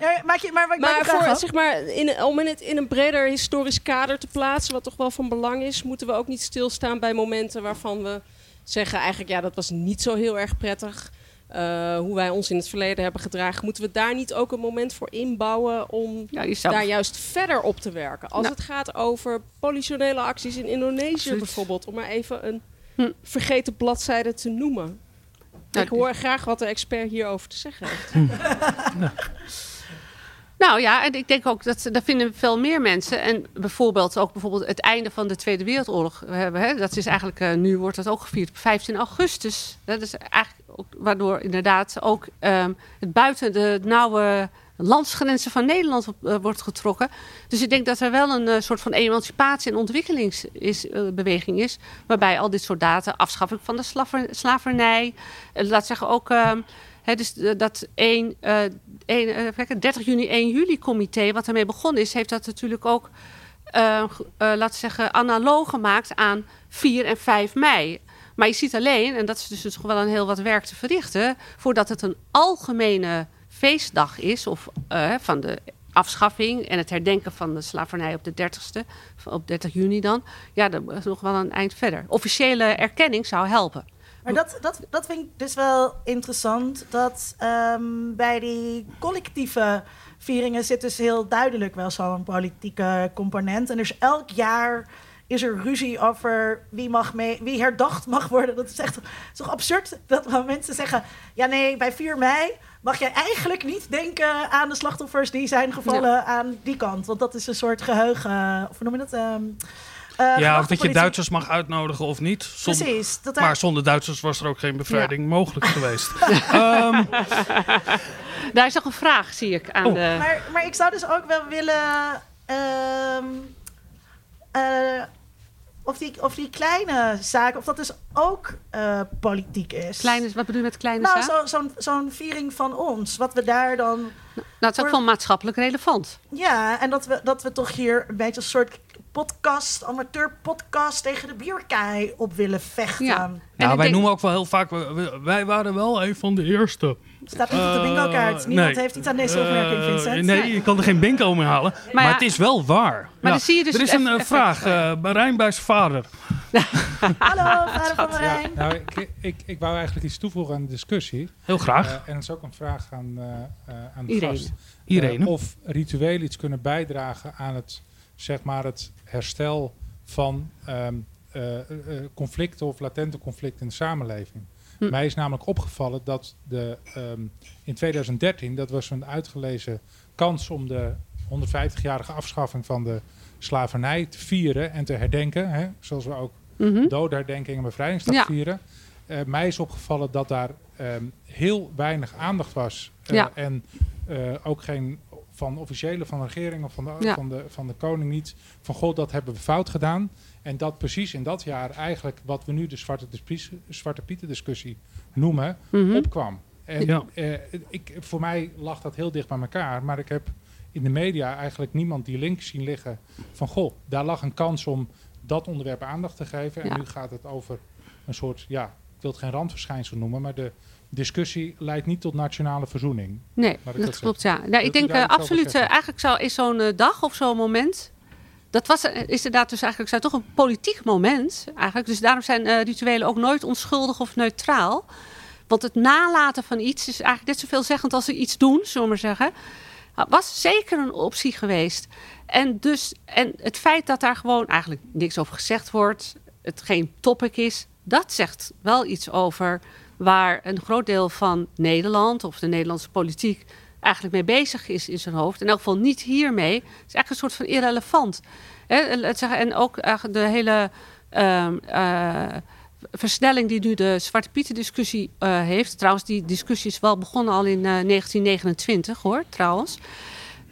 Ja, maak je, maar maak Maar voor, af. zeg maar, in, om het in een breder historisch kader te plaatsen, wat toch wel van belang is, moeten we ook niet stilstaan bij momenten waarvan we zeggen eigenlijk, ja, dat was niet zo heel erg prettig. Eh, hoe wij ons in het verleden hebben gedragen. Moeten we daar niet ook een moment voor inbouwen om daar juist verder op te werken? Als Nou. het gaat over politionele acties in Indonesië Absoluut. bijvoorbeeld, om maar even een Hm. vergeten bladzijde te noemen. Nou, Ik hoor graag wat de expert hierover te zeggen heeft. Nou ja, en ik denk ook dat dat vinden veel meer mensen. En bijvoorbeeld ook bijvoorbeeld het einde van de Tweede Wereldoorlog hebben. Hè, dat is eigenlijk, eh, nu wordt dat ook gevierd op 15 augustus. Dat is eigenlijk ook, waardoor inderdaad ook ehm, het buiten de nauwe landsgrenzen van Nederland eh, wordt getrokken. Dus ik denk dat er wel een eh, soort van emancipatie- en ontwikkelingsbeweging is, Waarbij al dit soort data, afschaffing van de slaver- slavernij, laat zeggen ook. ehm, dus dat 1, eh 1, eh, even kijken, 30 juni, 1 juli comité, wat ermee begonnen is, heeft dat natuurlijk ook, eh, eh, laten zeggen, analoog gemaakt aan 4 en 5 mei. Maar je ziet alleen, en dat is dus toch wel een heel wat werk te verrichten, voordat het een algemene feestdag is, of van de afschaffing en het herdenken van de slavernij op de 30ste, op 30 juni dan, ja, dat is nog wel een eind verder. Officiële erkenning zou helpen. Maar dat, dat, dat vind ik dus wel interessant. Dat ehm, bij die collectieve vieringen zit dus heel duidelijk wel zo'n politieke component. En dus elk jaar is er ruzie over wie, mag mee, wie herdacht mag worden. Dat is echt is toch absurd dat mensen zeggen... ja nee, bij 4 mei mag jij eigenlijk niet denken aan de slachtoffers... die zijn gevallen aan die kant. Want dat is een soort geheugen... of hoe noem je dat? Ehm, eh, Ja, of dat je. Duitsers mag uitnodigen of niet. Zonder- Precies. Dat Maar zonder Duitsers was er ook geen bevrijding mogelijk geweest. Ehm, Daar is nog een vraag, zie ik, aan Oh. de... Maar, maar ik zou dus ook wel willen. ehm, eh, of, die, of die kleine zaken, of dat dus ook eh, politiek is. Kleine, wat bedoel je met kleine nou, zaak? zo- zo'n zo'n viering van ons. Wat we daar dan. Nou, het is ook wel maatschappelijk relevant. Ja, en dat we, dat we toch hier een beetje een soort podcast, amateur podcast tegen de bierkei op willen vechten. Ja. Ik wij denk- noemen ook wel heel vaak, wij waren wel een van de eerste. Staat niet op de bingo kaart. Eh, Niemand nee. heeft iets aan deze opmerking, Eh, Vincent. nee, je kan er geen bingo mee halen. Maar, ja- het is wel waar. Maar Ja. dan zie je dus er is een eh, vraag. eh Marijn bij zijn vader. Hallo, vader van Marijn. Nou, ik, ik, ik wou eigenlijk iets toevoegen aan de discussie. Heel graag. Eh, en het is ook een vraag aan, eh, eh, aan de Irene. gast. Irene. Eh, of rituelen iets kunnen bijdragen aan het, zeg maar, het herstel van ehm, eh, eh, conflicten of latente conflicten in de samenleving. Hm. Mij is namelijk opgevallen dat de, ehm, in 2013, dat was een uitgelezen kans om de 150-jarige afschaffing van de slavernij te vieren en te herdenken. Hè, zoals we ook Mhm. doodherdenking en bevrijdingsdag Ja. vieren. Eh, mij is opgevallen dat daar ehm, heel weinig aandacht was. Ja. En ook geen van officiële van de regering of van de, Ja. van, de, van de koning niet. Van god, dat hebben we fout gedaan. En dat precies in dat jaar eigenlijk wat we nu de Zwarte, Zwarte Pieten discussie noemen, Mhm. opkwam. En Ja. eh, ik, voor mij lag dat heel dicht bij elkaar. Maar ik heb in de media eigenlijk niemand die link zien liggen van goh, daar lag een kans om dat onderwerp aandacht te geven. En Ja. nu gaat het over een soort, ja, ik wil het geen randverschijnsel noemen, maar de discussie leidt niet tot nationale verzoening. Nee, dat dat klopt, ja. Nou, ik denk eh, absoluut, eh, eigenlijk zou, is zo'n eh, dag of zo'n moment... Dat was, is inderdaad dus eigenlijk zou toch een politiek moment. Eigenlijk. Dus daarom zijn rituelen ook nooit onschuldig of neutraal. Want het nalaten van iets is eigenlijk net zoveel zeggend als ze iets doen, zullen we maar zeggen. Was zeker een optie geweest. En, dus, en het feit dat daar gewoon eigenlijk niks over gezegd wordt, het geen topic is, dat zegt wel iets over waar een groot deel van Nederland of de Nederlandse politiek eigenlijk mee bezig is in zijn hoofd. In elk geval niet hiermee. Het is eigenlijk een soort van irrelevant. En ook eigenlijk de hele ehm, eh, versnelling die nu de Zwarte Pieten discussie eh, heeft. Trouwens, die discussie is wel begonnen al in eh, 1929 hoor, trouwens.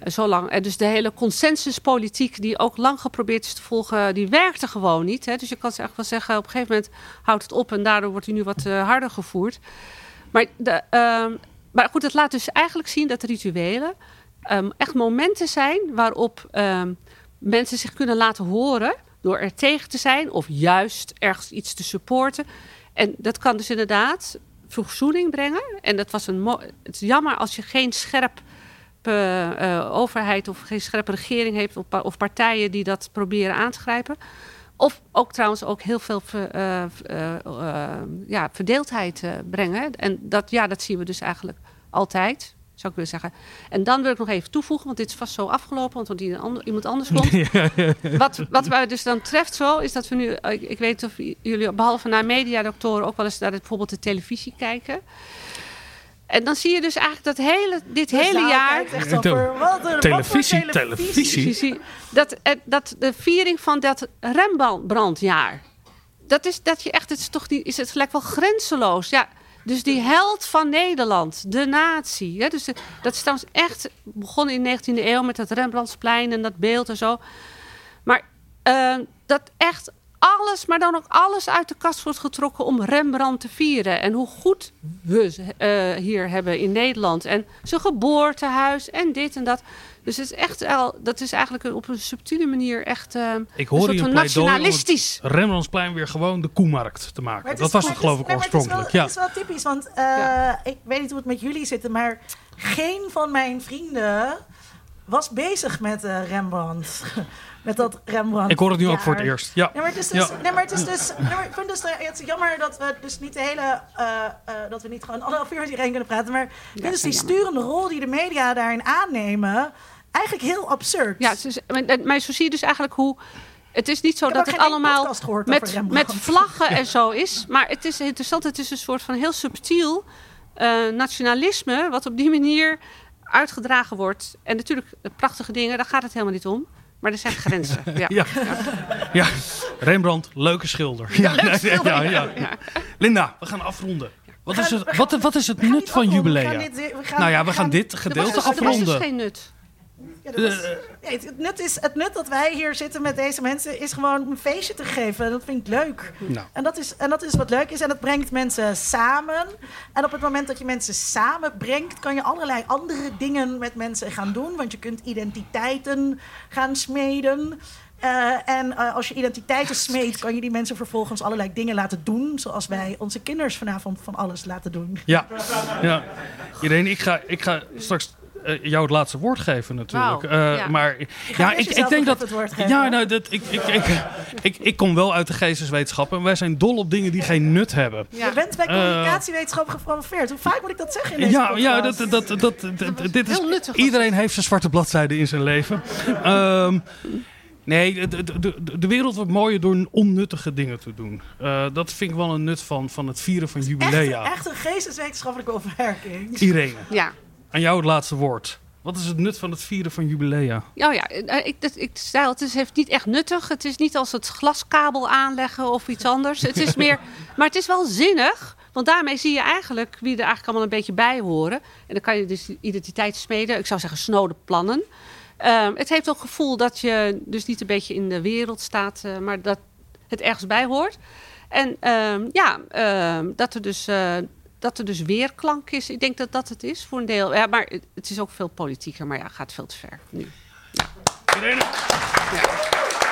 Eh, Zo lang. En dus de hele consensuspolitiek die ook lang geprobeerd is te volgen, die werkte gewoon niet. Hè. Dus je kan echt wel zeggen, op een gegeven moment houdt het op en daardoor wordt hij nu wat eh, harder gevoerd. Maar, de, ehm, maar goed, het laat dus eigenlijk zien dat rituelen ehm, echt momenten zijn waarop ehm, mensen zich kunnen laten horen door er tegen te zijn of juist ergens iets te supporten. En dat kan dus inderdaad verzoening brengen. En dat was een het is jammer als je geen scherp eh, eh, overheid of geen scherpe regering heeft of, pa- of partijen die dat proberen aan te grijpen. Of ook trouwens ook heel veel ver- eh, eh, eh, ja, verdeeldheid eh, brengen. En dat, ja, dat zien we dus eigenlijk altijd, zou ik willen zeggen. En dan wil ik nog even toevoegen, want dit is vast zo afgelopen, want die ander- iemand anders komt. Wat, wat mij dus dan treft zo, is dat we nu... eh, Ik, ik weet of jullie, behalve naar mediadoktoren, ook wel eens naar het, bijvoorbeeld de televisie kijken. En dan zie je dus eigenlijk dat hele, dit De hele jaar... echt over, wat een- wat voor Televisie, televisie. Dat, eh, dat de viering van dat Rembrandtjaar. Dat is dat je echt, het is toch niet, is het gelijk wel grenzeloos. Ja, dus die held van Nederland, de natie. Hè, dus de- dat is trouwens echt begonnen in de 19e eeuw met het Rembrandtsplein en dat beeld en zo. Maar eh, dat echt alles, maar dan ook alles uit de kast wordt getrokken om Rembrandt te vieren. En hoe goed we ze, eh, hier hebben in Nederland. En zijn geboortehuis en dit en dat. Dus het is echt wel, dat is eigenlijk op een subtiele manier echt eh, Ik een hoor soort een van pleidooi om het nationalistisch. Rembrandtsplein weer gewoon de koemarkt te maken. Dat was het geloof ik oorspronkelijk. Het is, wel, Ja. het is wel typisch, want eh, Ja. ik weet niet hoe het met jullie zit, maar geen van mijn vrienden was bezig met eh, Rembrandt. Met dat Rembrandt. Ik hoor het nu ook voor het eerst. Ja. Nee, maar het is dus, Ja. nee, maar het is dus nee, maar ik vind dus, het is jammer dat we dus niet de hele, eh, eh, dat we niet gewoon anderhalf uur met iedereen kunnen praten, maar ik vind dus die sturende rol die de media daarin aannemen, eigenlijk heel absurd. Ja, het is, maar, maar zo zie je dus eigenlijk hoe. Het is niet zo dat het allemaal met, met vlaggen en zo is. Maar het is interessant. Het is een soort van heel subtiel eh, nationalisme. wat op die manier uitgedragen wordt. En natuurlijk, prachtige dingen, daar gaat het helemaal niet om. Maar er zijn grenzen. Ja. Ja. Ja, Rembrandt, leuke schilder. Ja, nee, nee, ja, ja. Ja. Linda, we gaan afronden. Wat is het, wat, wat is het nut van afronden, we jubilea? gaan dit- we gaan- Nou ja, we gaan gaan- dit gedeelte dus, er was dus afronden. geen nut. Was- nee, het, nut is, het nut dat wij hier zitten met deze mensen is gewoon een feestje te geven. Dat vind ik leuk. Nou. En, dat is, en dat is wat leuk is. En dat brengt mensen samen. En op het moment dat je mensen samenbrengt, kan je allerlei andere dingen met mensen gaan doen. Want je kunt identiteiten gaan smeden. Eh, en eh, als je identiteiten smeedt, kan je die mensen vervolgens allerlei dingen laten doen. Zoals wij onze kinders vanavond van alles laten doen. Ja, ja. Irene, ik ga, ik ga straks jou het laatste woord geven natuurlijk. Eh, ja. Maar ja, ik, ik denk dat... even het woord geven. Ja, nou, dat, ik, ik, ik, ik, ik kom wel uit de geesteswetenschappen. En wij zijn dol op dingen die geen nut hebben. Ja. Je bent bij Eh, communicatiewetenschap gepromoveerd. Hoe vaak moet ik dat zeggen in deze Ja, ja dat, dat, dat, dat, dat- dit is, Heel nuttig iedereen heeft zijn zwarte bladzijde in zijn leven. Ehm, nee, de, de, de, de wereld wordt mooier door onnuttige dingen te doen. Eh, dat vind ik wel een nut van, van het vieren van Echt, jubilea. echt een geesteswetenschappelijke opmerking. Irene, Ja. Aan jou het laatste woord. Wat is het nut van het vieren van jubilea? Ja, ja, eh, ik, ik zei het is heeft niet echt nuttig. Het is niet als het glaskabel aanleggen of iets anders. Het is meer, maar het is wel zinnig. Want daarmee zie je eigenlijk wie er eigenlijk allemaal een beetje bij horen. En dan kan je dus identiteit smeden. Ik zou zeggen snode plannen. Ehm, het heeft ook het gevoel dat je dus niet een beetje in de wereld staat, eh, maar dat het ergens bij hoort. En ehm, ja, ehm, dat, er dus, eh, dat er dus weerklank is. Ik denk dat dat het is voor een deel. Ja, maar het- is ook veel politieker, maar ja, gaat veel te ver nu. Irene?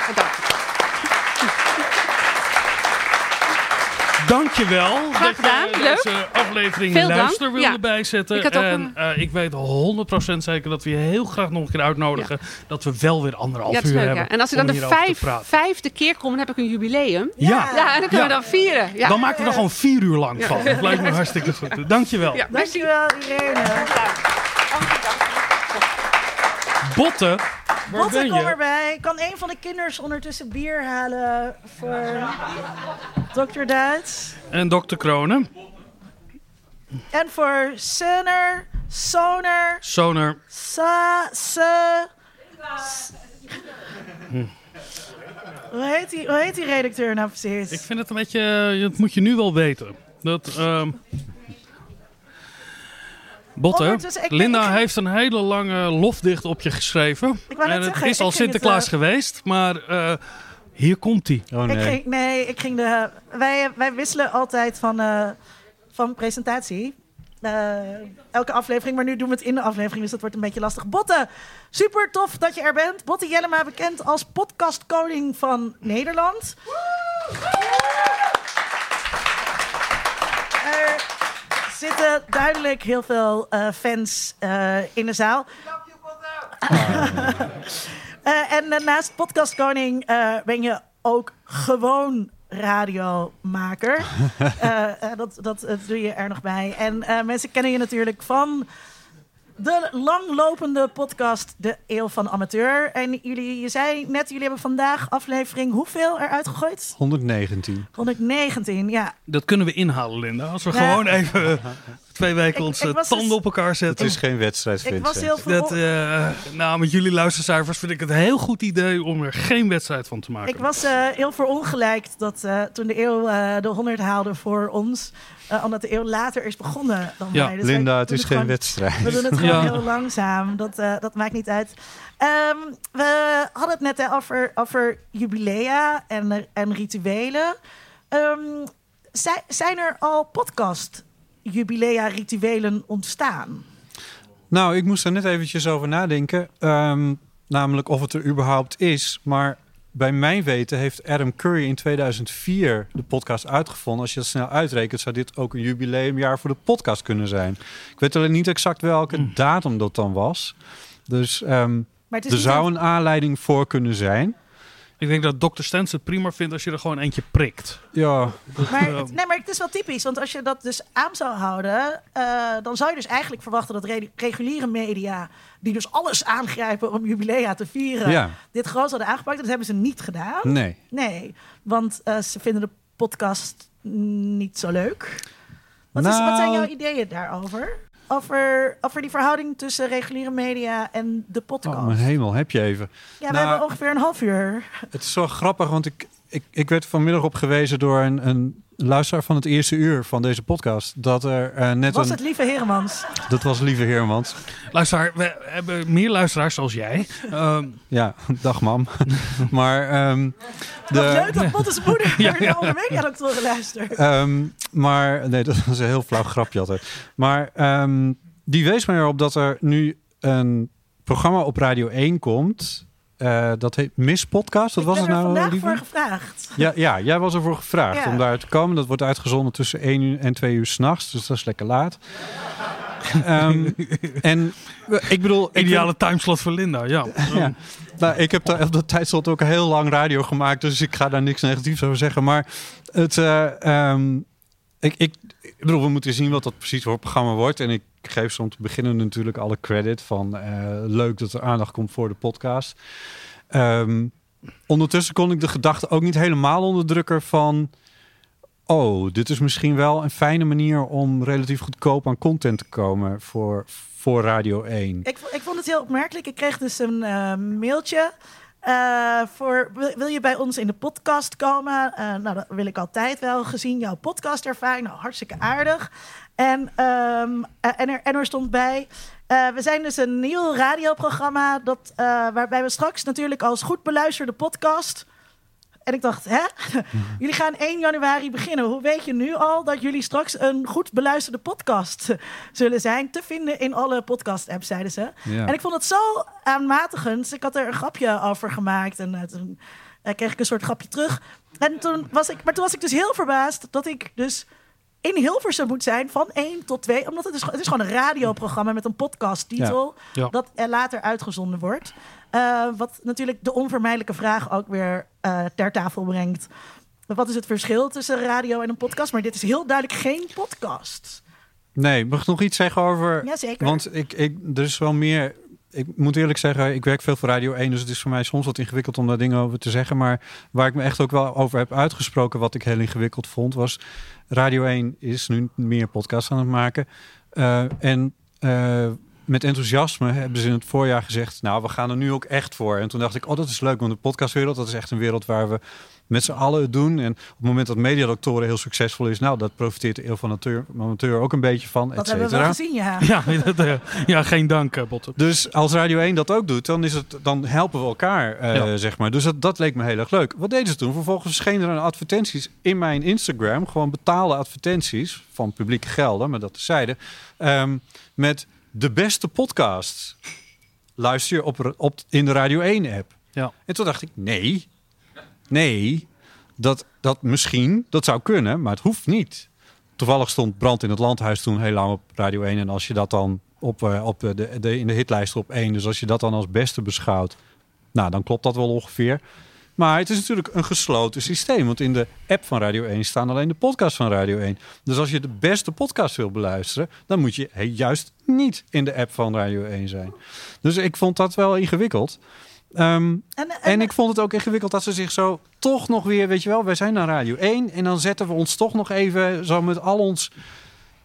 Bedankt. Dankjewel Graag dat gedaan, je leuk. deze aflevering Veel dank. luister wilde Ja. bijzetten. Ik had ook en eh, ik weet 100% zeker dat we je heel graag nog een keer uitnodigen. Dat we wel weer anderhalf Ja, uur leuk, hebben. ja. En als ik dan de vijf, vijfde keer kom, dan heb ik een jubileum. Ja, Ja, en dan kunnen Ja. we dan vieren. Ja. dan maken we er gewoon vier uur lang van. Dat lijkt me hartstikke goed. Dankjewel. Ja, merci. Dankjewel, Irene. Botten, waar Botte, ben kom erbij. Kan een van de kinders ondertussen bier halen voor Dr. Duits? En dokter Kronen. En voor Sunner, Soner, Soner. Sa, Se... Hoe heet, die, hoe heet die redacteur nou precies? Ik vind het een beetje... eh, Dat moet je nu wel weten. Dat... ehm Botte, ik- Linda ik- heeft een hele lange lofdicht op je geschreven. Ik en het zeggen, is ik al het, Sinterklaas eh, geweest, maar eh, hier komt hij. Oh Ik ging, nee, ik ging de. Wij, wij wisselen altijd van, eh, van presentatie. Eh, elke aflevering, maar nu doen we het in de aflevering, dus dat wordt een beetje lastig. Botte, super tof dat je er bent. Botte Jellema, bekend als podcastkoning van Nederland. Er zitten duidelijk heel veel eh, fans eh, in de zaal. Eh, en naast podcastkoning ben je ook gewoon radiomaker. Dat dat doe je er nog bij. En mensen kennen je natuurlijk van de langlopende podcast De Eeuw van Amateur. En jullie, je zei net, jullie hebben vandaag aflevering hoeveel eruit gegooid? 119. 119, ja. Dat kunnen we inhalen, Linda. Als we Ja. gewoon even twee weken Ik- onze ik was tanden dus- op elkaar Het zetten. is geen wedstrijd, Ik was heel. Dat, eh, nou, met jullie luistercijfers vind ik het een heel goed idee om er geen wedstrijd van te maken. Ik was eh, heel verongelijkt dat eh, toen de eeuw de 100 haalde voor ons, eh, omdat de eeuw later is begonnen dan Ja, wij. Dus wij Linda, het is geen gewoon- wedstrijd. We doen het gewoon Ja. heel langzaam. Dat, eh, dat maakt niet uit. Ehm, we hadden het net hè, over, over jubilea en, en rituelen. Ehm, zij- zijn er al podcast jubilea rituelen ontstaan? Nou, ik moest er net eventjes over nadenken. Ehm, namelijk of het er überhaupt is. Maar bij mijn weten heeft Adam Curry in 2004 de podcast uitgevonden. Als je dat snel uitrekent, zou dit ook een jubileumjaar voor de podcast kunnen zijn. Ik weet alleen niet exact welke Hmm. datum dat dan was. Dus ehm, er zou een- een aanleiding voor kunnen zijn. Ik denk dat Dr. Stens het prima vindt als je er gewoon eentje prikt. Ja, Maar, het, nee, maar het is wel typisch, want als je dat dus aan zou houden, eh, dan zou je dus eigenlijk verwachten dat re- reguliere media, die dus alles aangrijpen om jubilea te vieren, ja. dit groot hadden aangepakt. Dat hebben ze niet gedaan. Nee. Nee, want eh, ze vinden de podcast niet zo leuk. Wat, is, wat zijn Nou- jouw ideeën daarover? Over, over die verhouding tussen reguliere media en de podcast. Oh, mijn hemel, heb je even. ja, we Nou- hebben ongeveer een half uur. Het is zo grappig, want ik, ik, ik werd vanmiddag op gewezen door een, een luisteraar van het eerste uur van deze podcast. Dat er eh, net Was een. het lieve Heremans? Dat was lieve Heermans. Luisteraar, we hebben meer luisteraars zoals jij. Ehm, Ja, dag mam. maar. ehm, Wat leuk de, dat Bottes moeder Ja, naar ja. de onder mediadoktoren luistert. ehm, maar. Nee, dat was een heel flauw grapje altijd. Maar ehm, die wees mij erop dat er nu een programma op Radio 1 komt. Eh, dat heet Miss Podcast. Wat Ik was ben het er nou, vandaag lieve? voor gevraagd. Ja, ja, jij was ervoor gevraagd Ja. om daar te komen. Dat wordt uitgezonden tussen 1 uur en 2 uur s'nachts. Dus dat is lekker laat. Ehm, en eh, ik bedoel... ik ideale timeslot voor Linda, ja. Ja. Nou, ik heb daar op dat tijdslot ook heel lang radio gemaakt, dus ik ga daar niks negatiefs over zeggen. Maar het, eh, ehm, ik, ik, ik bedoel, we moeten zien wat dat precies voor programma wordt. En ik geef ze om te beginnen natuurlijk alle credit van eh, leuk dat er aandacht komt voor de podcast. Ehm, ondertussen kon ik de gedachte ook niet helemaal onderdrukken van... Oh, dit is misschien wel een fijne manier om relatief goedkoop aan content te komen voor, voor Radio 1. Ik, ik vond het heel opmerkelijk. Ik kreeg dus een eh, mailtje. eh, voor, wil, je bij ons in de podcast komen? Nou, dat wil ik altijd wel, gezien jouw podcast ervaring. Nou, hartstikke aardig. En, eh, en, er, en er stond bij... eh, we zijn dus een nieuw radioprogramma... Dat, eh, waarbij we straks natuurlijk als goed beluisterde podcast... En ik dacht, hè? Jullie gaan 1 januari beginnen. Hoe weet je nu al dat jullie straks een goed beluisterde podcast zullen zijn? Te vinden in alle podcast-apps, zeiden ze. Ja. En ik vond het zo aanmatigend. Ik had er een grapje over gemaakt. En eh, toen kreeg ik een soort grapje terug. En toen was ik, maar toen was ik dus heel verbaasd dat ik dus in Hilversum moet zijn van 1 tot 2. Omdat het is, het is gewoon een radioprogramma met een podcasttitel. Ja. Ja. Dat er later uitgezonden wordt. Eh, wat natuurlijk de onvermijdelijke vraag ook weer eh, ter tafel brengt. Wat is het verschil tussen radio en een podcast? Maar dit is heel duidelijk geen podcast. Nee, mag ik nog iets zeggen over... Jazeker. Want ik, ik, er is wel meer... Ik moet eerlijk zeggen, ik werk veel voor Radio 1... dus het is voor mij soms wat ingewikkeld om daar dingen over te zeggen. Maar waar ik me echt ook wel over heb uitgesproken... wat ik heel ingewikkeld vond, was... Radio 1 is nu meer podcasts aan het maken. Eh, en eh, met enthousiasme hebben ze in het voorjaar gezegd... nou, we gaan er nu ook echt voor. En toen dacht ik, oh, dat is leuk, want de podcastwereld... dat is echt een wereld waar we met z'n allen het doen. En op het moment dat mediadoktoren heel succesvol is... nou, dat profiteert de eeuw van amateur, amateur ook een beetje van, dat et hebben we wel gezien, ja. Ja, dat, eh, ja geen dank, eh, Botte. Dus als Radio 1 dat ook doet, dan, is het, dan helpen we elkaar, eh, Ja. zeg maar. Dus dat, dat leek me heel erg leuk. Wat deden ze toen? Vervolgens verschenen er advertenties in mijn Instagram. Gewoon betaalde advertenties van publieke gelden, maar dat tezijde. ehm met de beste podcast. Luister je op, op, in de Radio 1-app. Ja. En toen dacht ik, nee, nee, dat, dat misschien, dat zou kunnen, maar het hoeft niet. Toevallig stond Brand in het Landhuis toen heel lang op Radio 1. En als je dat dan op, eh, op de, de, in de hitlijst op 1, dus als je dat dan als beste beschouwt, nou, dan klopt dat wel ongeveer. Maar het is natuurlijk een gesloten systeem. Want in de app van Radio 1 staan alleen de podcasts van Radio 1. Dus als je de beste podcast wil beluisteren, dan moet je juist niet in de app van Radio 1 zijn. Dus ik vond dat wel ingewikkeld. Ehm, En, en, en ik vond het ook ingewikkeld dat ze zich zo toch nog weer, weet je wel, wij zijn naar Radio 1 en dan zetten we ons toch nog even zo met al ons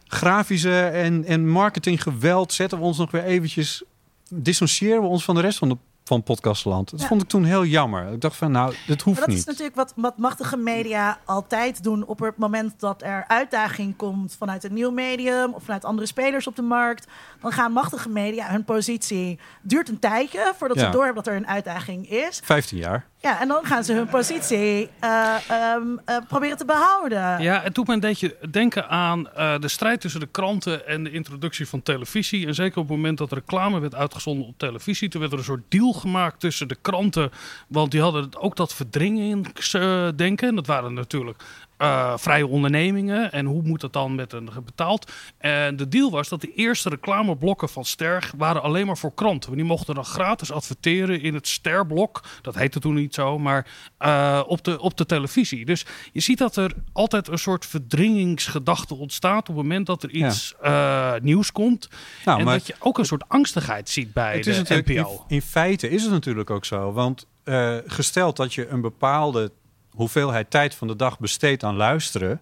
grafische en, en marketinggeweld zetten we ons nog weer eventjes... dissociëren we ons van de rest van, de, van podcastland. Dat Ja. vond ik toen heel jammer. Ik dacht van, nou, dit hoeft Maar dat is niet. natuurlijk wat, wat machtige media altijd doen op het moment dat er uitdaging komt vanuit een nieuw medium of vanuit andere spelers op de markt. Dan gaan machtige media hun positie. Duurt een tijdje voordat Ja. ze doorhebben dat er een uitdaging is. 15 jaar. Ja, en dan gaan ze hun positie eh, ehm, eh, proberen te behouden. Ja, het doet me een beetje denken aan eh, de strijd tussen de kranten en de introductie van televisie. En zeker op het moment dat reclame werd uitgezonden op televisie, toen werd er een soort deal gemaakt tussen de kranten. Want die hadden ook dat verdringingsdenken. En dat waren natuurlijk eh, vrije ondernemingen. En hoe moet dat dan met een betaald? En de deal was dat de eerste reclameblokken van Ster waren alleen maar voor kranten. Die mochten dan gratis adverteren in het Sterblok. Dat heette toen niet zo, maar eh, op, de, op de televisie. Dus je ziet dat er altijd een soort verdringingsgedachte ontstaat op het moment dat er iets eh, nieuws komt. Nou, en maar- dat je ook een soort angstigheid ziet bij Het de NPO. in feite is het natuurlijk ook zo. Want eh, gesteld dat je een bepaalde hoeveelheid tijd van de dag besteedt aan luisteren.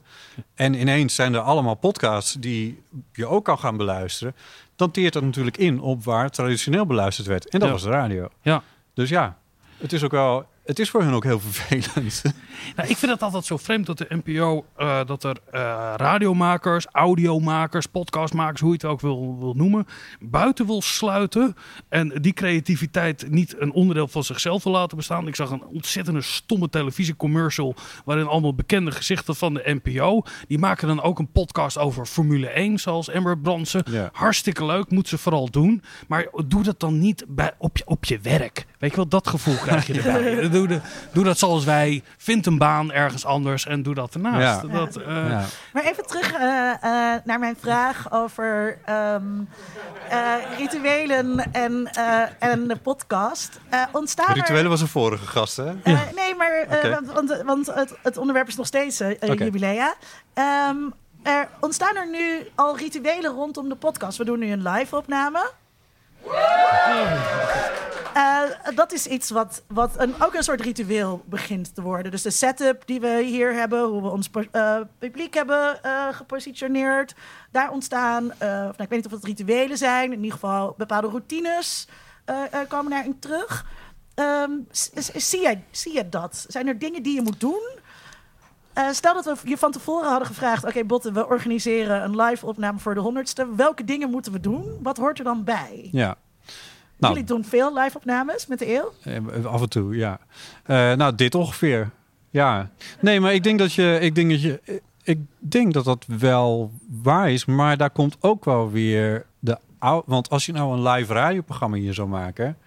En ineens zijn er allemaal podcasts die je ook kan gaan beluisteren. Dan teert dat natuurlijk in op waar traditioneel beluisterd werd. En dat Ja. was de radio. Ja. Dus ja, het is ook wel. Het is voor hun ook heel vervelend. Nou, ik vind het altijd zo vreemd dat de NPO, eh, dat er eh, radiomakers, audiomakers, podcastmakers, hoe je het ook wil, wil noemen, buiten wil sluiten. En die creativiteit niet een onderdeel van zichzelf wil laten bestaan. Ik zag een ontzettende stomme televisiecommercial waarin allemaal bekende gezichten van de NPO. Die maken dan ook een podcast over Formule 1, zoals Ember Brandsen. Ja. Hartstikke leuk, moet ze vooral doen. Maar doe dat dan niet bij, op, je, op je werk. Weet je wel, dat gevoel krijg je erbij. Doe, de, doe dat zoals wij. Vind een baan ergens anders en doe dat ernaast. Ja. Dat, eh, Ja. Maar even terug eh, eh, naar mijn vraag over ehm, eh, rituelen en, eh, en de podcast. Ontstaan er- Rituelen was een vorige gast, hè? Eh, nee, maar eh, want, want, het, het onderwerp is nog steeds Oké. jubilea. Ehm, er ontstaan er nu al rituelen rondom de podcast. We doen nu een live opname. Eh, dat is iets wat, wat een, ook een soort ritueel begint te worden. Dus de setup die we hier hebben, hoe we ons eh, publiek hebben eh, gepositioneerd, daar ontstaan, of nou, ik weet niet of het rituelen zijn, in ieder geval bepaalde routines komen daarin terug. Ehm, zie, jij, zie jij dat? Zijn er dingen die je moet doen? Eh, stel dat we je van tevoren hadden gevraagd: Oké, Botte, we organiseren een live opname voor de honderdste. Welke dingen moeten we doen? Wat hoort er dan bij? Ja. Nou, Jullie doen veel live opnames met de eeuw. Eh, Af en toe, ja. Eh, nou, dit ongeveer. Ja. Nee, maar ik denk dat je. Ik denk dat je. Ik denk dat dat wel waar is, maar daar komt ook wel weer de ou- Want als je nou een live radioprogramma hier zou maken,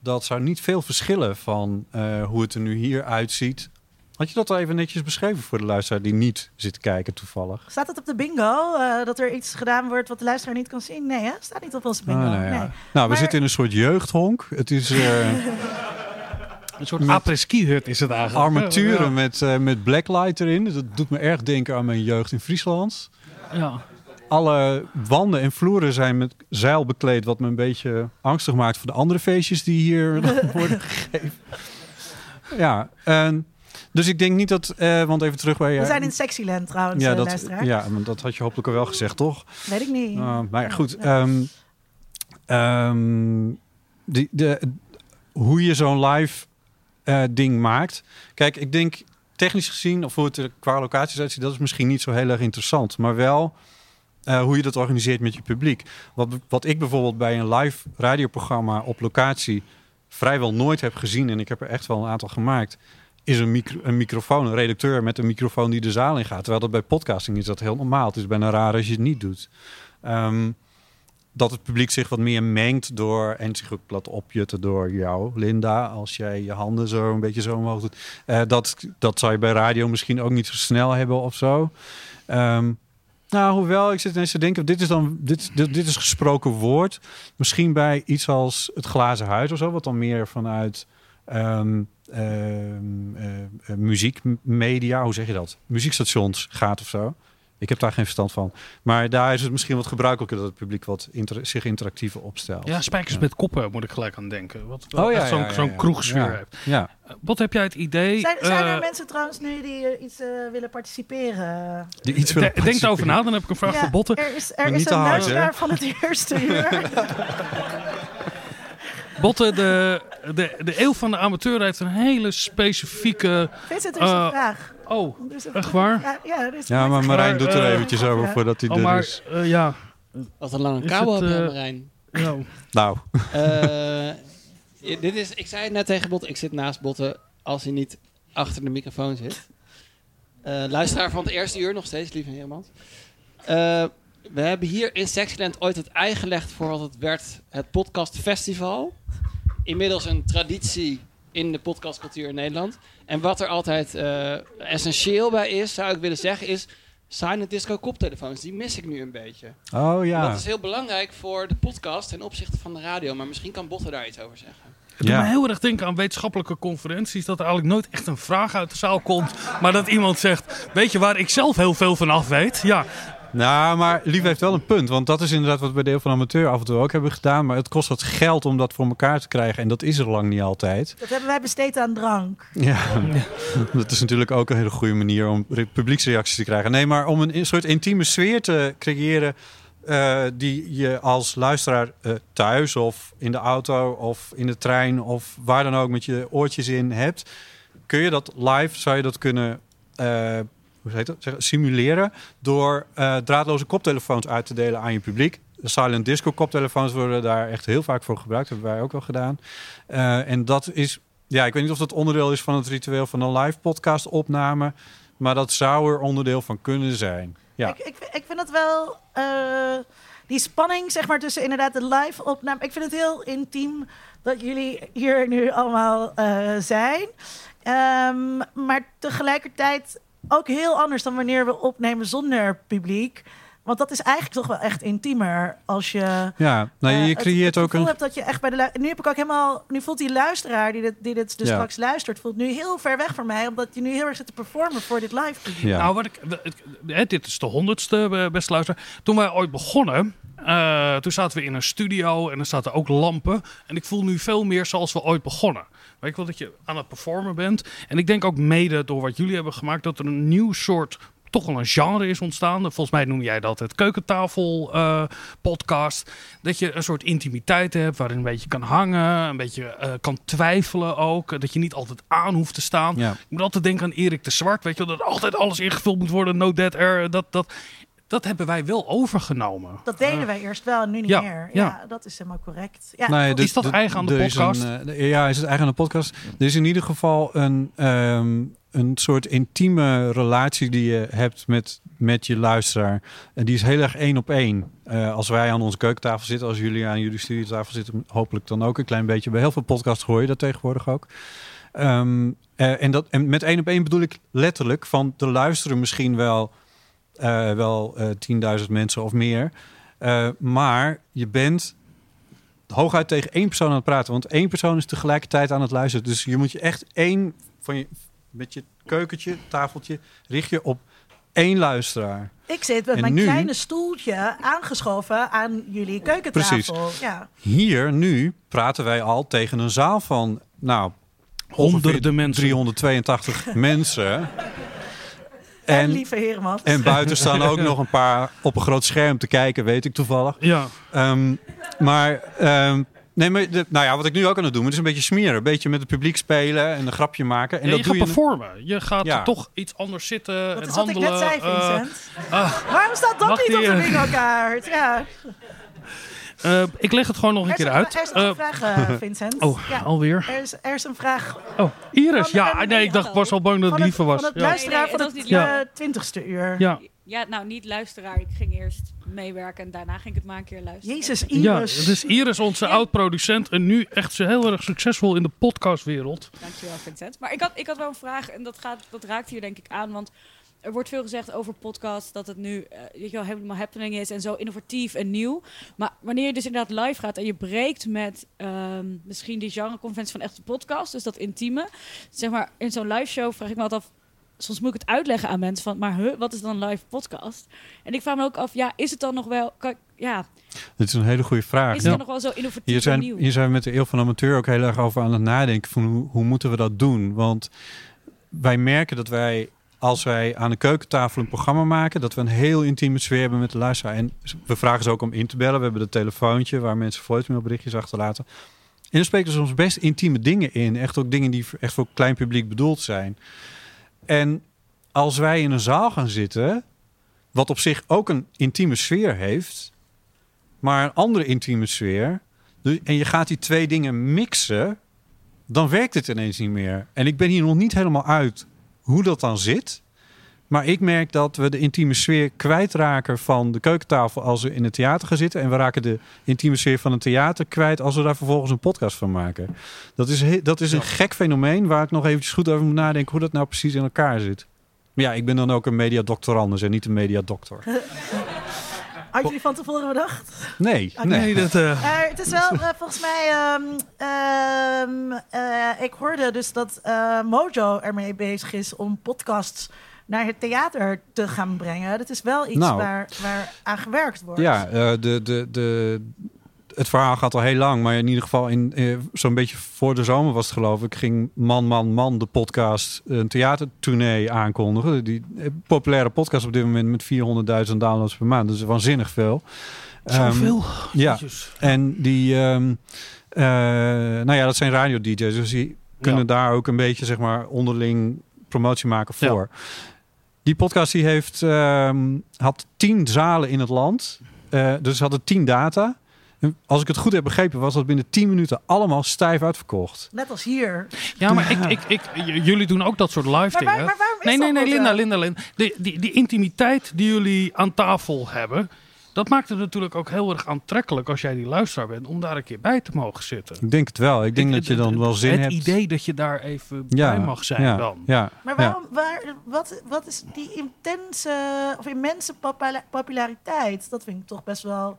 dat zou niet veel verschillen van hoe het er nu hier uitziet. Had je dat al even netjes beschreven voor de luisteraar die niet zit te kijken toevallig? Staat het op de bingo? eh, dat er iets gedaan wordt wat de luisteraar niet kan zien? Nee, hè? Staat niet op onze bingo. Ah, nou, ja. nee. nou, we Maar- zitten in een soort jeugdhonk. Het is eh, een soort apres-ski hut is het eigenlijk. armaturen Ja. met, eh, met blacklight erin. Dat doet me erg denken aan mijn jeugd in Friesland. Ja. Alle wanden en vloeren zijn met zeil bekleed, wat me een beetje angstig maakt voor de andere feestjes die hier worden gegeven. Ja, en, dus ik denk niet dat, eh, want even terug bij. We eh, zijn in Sexyland trouwens, ja, eh, dat, ja, maar dat had je hopelijk al wel gezegd, toch? Weet ik niet. Uh, maar goed. ehm, ehm, die, de, hoe je zo'n live ding maakt. Kijk, ik denk technisch gezien, of hoe het er qua locaties uitziet, dat is misschien niet zo heel erg interessant. Maar wel hoe je dat organiseert met je publiek. Wat, wat ik bijvoorbeeld bij een live radioprogramma op locatie vrijwel nooit heb gezien, en ik heb er echt wel een aantal gemaakt, is een, micro, een microfoon, een redacteur met een microfoon die de zaal in gaat. Terwijl dat bij podcasting is dat heel normaal. Het is bijna raar als je het niet doet. Ehm, dat het publiek zich wat meer mengt door en zich ook laat opjutten door jou, Linda, als jij je handen zo een beetje zo omhoog doet. Eh, dat, dat zou je bij radio misschien ook niet zo snel hebben of zo. Ehm, nou, hoewel ik zit ineens te denken, dit is dan dit, dit, dit is gesproken woord. Misschien bij iets als het glazen huis of zo, wat dan meer vanuit ehm, ehm, eh, eh, muziekmedia, hoe zeg je dat? Muziekstations gaat of zo. Ik heb daar geen verstand van. Maar daar is het misschien wat gebruikelijker dat het publiek wat inter- zich interactiever opstelt. Ja, spijkers Ja. met koppen moet ik gelijk aan denken. Wat Oh ja, zo'n ja, ja, zo'n ja. kroegsfeer Ja. heeft. Ja. Eh, Wat heb jij het idee? Zijn, zijn eh, er mensen trouwens nu die eh, iets eh, willen participeren? Die iets willen de- denk erover na, dan heb ik een vraag Ja, voor Botten. Er is, er niet is een luisteraar van het eerste uur. Botten, de, de, de eeuw van de amateur heeft een hele specifieke... Er is een eh, vraag. Oh, Er is een echt vraag. waar? Ja, ja, er is Ja, maar Marijn doet er eh, eventjes over ja. voordat hij Oh, er maar is. eh, ja. Wat een lange kabel het, heb eh, Marijn. ja. Nou, Eh, dit is, ik zei het net tegen Botten, ik zit naast Botten als hij niet achter de microfoon zit. Eh, luisteraar van het eerste uur nog steeds, lieve Hermans. We hebben hier in Sexyland ooit het ei gelegd voor wat het werd het Podcast Festival. Inmiddels een traditie in de podcastcultuur in Nederland. En wat er altijd eh, essentieel bij is, zou ik willen zeggen, is silent disco koptelefoons. Die mis ik nu een beetje. oh En ja. Dat is heel belangrijk voor de podcast ten opzichte van de radio. Maar misschien kan Botte daar iets over zeggen. Het doet Ja. me heel erg denken aan wetenschappelijke conferenties. Dat er eigenlijk nooit echt een vraag uit de zaal komt. Maar dat iemand zegt, weet je waar ik zelf heel veel van af weet? Ja, Nou, maar Lief heeft wel een punt. Want dat is inderdaad wat we bij Deel van Amateur af en toe ook hebben gedaan. Maar het kost wat geld om dat voor elkaar te krijgen. En dat is er lang niet altijd. Dat hebben wij besteed aan drank. Ja, dat is natuurlijk ook een hele goede manier om re- publieksreacties te krijgen. Nee, maar om een soort intieme sfeer te creëren... eh, die je als luisteraar eh, thuis of in de auto of in de trein... of waar dan ook met je oortjes in hebt... kun je dat live, zou je dat kunnen... eh, hoe heet dat? Simuleren door eh, draadloze koptelefoons uit te delen aan je publiek. Silent disco koptelefoons worden daar echt heel vaak voor gebruikt. Dat hebben wij ook wel gedaan. Eh, en dat is, ja, ik weet niet of dat onderdeel is van het ritueel van een live podcast opname. Maar dat zou er onderdeel van kunnen zijn. Ja. Ik, ik, ik vind het wel... eh, die spanning, zeg maar, tussen inderdaad de live opname... Ik vind het heel intiem dat jullie hier nu allemaal zijn. Ehm, maar tegelijkertijd ook heel anders dan wanneer we opnemen zonder publiek. Want dat is eigenlijk toch wel echt intiemer als je... Ja, nou, eh, je het- creëert het ook een. hebt dat je echt bij de Nu heb ik ook helemaal. Nu voelt die luisteraar die dit, die dit dus Ja. straks luistert, voelt nu heel ver weg van mij, omdat je nu heel erg zit te performen voor dit live publiek. Ja. Nou, wat ik, dit is de honderdste, eh, beste luisteraar. Toen wij ooit begonnen, eh, toen zaten we in een studio en er zaten ook lampen. En ik voel nu veel meer zoals we ooit begonnen. Weet je wel, dat je aan het performen bent. En ik denk ook mede door wat jullie hebben gemaakt, dat er een nieuw soort toch wel een genre is ontstaan. Volgens mij noem jij dat het keukentafel eh, podcast. Dat je een soort intimiteit hebt waarin een beetje kan hangen, een beetje eh, kan twijfelen ook. Dat je niet altijd aan hoeft te staan. Ja. Ik moet altijd denken aan Erik de Zwart, weet je wel, dat altijd alles ingevuld moet worden, no dead air. Dat, dat, dat hebben wij wel overgenomen. Dat deden wij eerst wel en nu niet ja, meer. ja. Ja, dat is helemaal correct. Ja, Nee, Is dat eigen aan de is podcast? een, eh, ja, is het eigen aan de podcast. Er is in ieder geval een, ehm, een soort intieme relatie die je hebt met, met je luisteraar. En die is heel erg één op één. Eh, als wij aan onze keukentafel zitten, als jullie aan jullie studiotafel zitten, hopelijk dan ook een klein beetje. Bij heel veel podcasts hoor je dat tegenwoordig ook. Ehm, eh, en, dat, en met één op één bedoel ik letterlijk van er luisteren misschien wel, eh, wel eh 10.000 mensen of meer. Eh, maar je bent hooguit tegen één persoon aan het praten. Want één persoon is tegelijkertijd aan het luisteren. Dus je moet je echt één van je met je keukentje, tafeltje, richt je op één luisteraar. Ik zit met En mijn nu- kleine stoeltje aangeschoven aan jullie keukentafel. Precies. Ja. Hier nu praten wij al tegen een zaal van nou Honderden mensen. 382 mensen. En, En, lieve Herman. en buiten staan ook nog een paar op een groot scherm te kijken, weet ik toevallig. Ja, Ehm, maar, ehm, nee, maar de, nou ja, wat ik nu ook aan het doen ben, is een beetje smeren. Een beetje met het publiek spelen en een grapje maken. En en dat je doe gaat je performen. Je gaat Ja. toch iets anders zitten Dat en is wat ik handelen. net zei, Eh, Vincent. ah, Waarom staat dat niet die, op de eh, bingo-kaart? Ja. Eh, ik leg het gewoon nog een Er is, keer een, uit. er is nog een Eh, vraag, eh, Vincent. oh, ja. alweer. Er is, er is een vraag Oh, Iris. Ja, nee, ik dacht, ik was al bang dat het liever was. van het Ja. luisteraar Nee, van nee, het eh, twintigste uur. Ja. Ja, nou niet luisteraar. Ik ging eerst meewerken en daarna ging ik het maar een keer luisteren. Jezus, Ja, Iris. het is Iris, onze Ja. oud-producent. En nu echt zo heel erg succesvol in de podcastwereld. Dankjewel, Vincent. Maar ik had, ik had wel een vraag en dat, gaat, dat raakt hier denk ik aan. Want er wordt veel gezegd over podcasts, dat het nu eh, weet je wel, helemaal happening is en zo innovatief en nieuw. Maar wanneer je dus inderdaad live gaat en je breekt met ehm, misschien die genreconventie van echte podcast, dus dat intieme. Zeg maar, in zo'n live show vraag ik me altijd af, soms moet ik het uitleggen aan mensen van, maar huh, wat is dan een live podcast? En ik vraag me ook af, ja, is het dan nog wel, kan, ja, Dit is een hele goede vraag. is het dan nog wel zo innovatief Hier en zijn, nieuw? hier zijn we met de Eeuw van Amateur ook heel erg over aan het nadenken van hoe, hoe moeten we dat doen? Want wij merken dat wij, als wij aan de keukentafel een programma maken, dat we een heel intieme sfeer hebben met de luisteraar. En we vragen ze ook om in te bellen. We hebben dat telefoontje waar mensen voicemailberichtjes achterlaten. En er spreken soms best intieme dingen in. Echt ook dingen die echt voor klein publiek bedoeld zijn. En als wij in een zaal gaan zitten, wat op zich ook een intieme sfeer heeft, maar een andere intieme sfeer. Dus, en je gaat die twee dingen mixen, dan werkt het ineens niet meer. En ik ben hier nog niet helemaal uit hoe dat dan zit. Maar ik merk dat we de intieme sfeer kwijtraken van de keukentafel als we in het theater gaan zitten. En we raken de intieme sfeer van het theater kwijt als we daar vervolgens een podcast van maken. Dat is, dat is een gek fenomeen waar ik nog eventjes goed over moet nadenken hoe dat nou precies in elkaar zit. Maar ja, ik ben dan ook een mediadoctorandus en niet een mediadokter. Had jullie van tevoren bedacht? Nee, nee. dat, eh, het is wel eh, volgens mij. ehm, ehm, eh, ik hoorde dus dat eh, Mojo ermee bezig is om podcasts naar het theater te gaan brengen. Dat is wel iets Nou. waar, waar aan gewerkt wordt. Ja, eh, de, de, de, het verhaal gaat al heel lang. Maar in ieder geval in, eh, zo'n beetje voor de zomer was het geloof ik... ging Man, Man, Man, de podcast, een theatertournee aankondigen. Die eh, populaire podcast op dit moment met 400.000 downloads per maand. Dat is waanzinnig veel. Zoveel? Ehm, ja, en die... ehm, eh, nou ja, dat zijn radio-dj's. Dus die kunnen Ja. daar ook een beetje, zeg maar, onderling promotie maken voor. Die podcast die heeft, ehm, had tien zalen in het land. Eh, dus ze hadden tien data. Als ik het goed heb begrepen, was dat binnen 10 minuten allemaal stijf uitverkocht. Net als hier. Ja, maar ik, ik, ik, jullie doen ook dat soort live Maar waar- dingen. maar waarom is nee, nee, dat nee, Linda, zo? Linda, Linda. Die, die, die intimiteit die jullie aan tafel hebben, dat maakt het natuurlijk ook heel erg aantrekkelijk als jij die luisteraar bent om daar een keer bij te mogen zitten. Ik denk het wel. Ik denk Ik- dat je dan wel zin het hebt. idee dat je daar even Ja, bij mag zijn ja, dan. Ja, Maar ja. waarom, waar, wat, wat is die intense of immense popula- populariteit? Dat vind ik toch best wel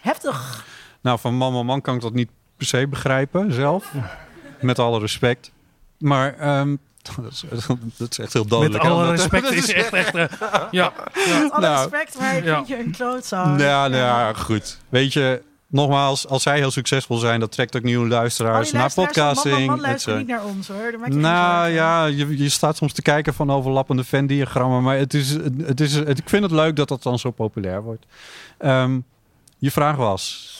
heftig. Nou, van man, man, man kan ik dat niet per se begrijpen zelf. Met alle respect. Maar ehm, dat, is, dat is echt heel dodelijk. Met alle respect dat is echt, echt... eh, ja. Met alle Nou, respect, maar ik ja. vind je een klootzak. Nou, nou ja, goed. Weet je, nogmaals, als zij heel succesvol zijn, dat trekt ook nieuwe luisteraars naar podcasting. Man, man, man luisteren niet naar ons hoor. Maak je Nou ja, je, je staat soms te kijken van overlappende Venn-diagrammen. Maar het is, het is, het, ik vind het leuk dat dat dan zo populair wordt. Ehm, je vraag was...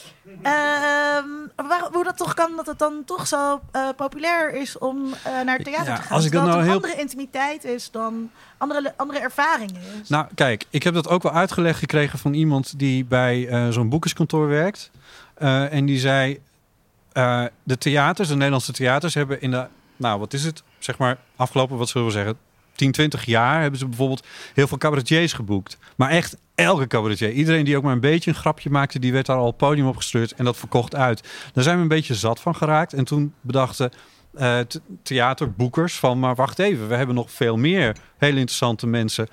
Ehm, waar- hoe dat toch kan dat het dan toch zo eh, populair is om eh, naar het theater Ja, te gaan. als ik dat nou een heel- andere intimiteit is dan andere, andere ervaringen is. Nou, kijk, ik heb dat ook wel uitgelegd gekregen van iemand die bij eh, zo'n boekerskantoor werkt. En die zei: De theaters, de Nederlandse theaters, hebben in de, nou wat is het, zeg maar, afgelopen, wat zullen we zeggen, 10, 20 jaar hebben ze bijvoorbeeld heel veel cabaretiers geboekt. Maar echt elke cabaretier. Iedereen die ook maar een beetje een grapje maakte, die werd daar al podium op gestuurd en dat verkocht uit. Daar zijn we een beetje zat van geraakt. En toen bedachten eh, th- theaterboekers van, maar wacht even, we hebben nog veel meer hele interessante mensen.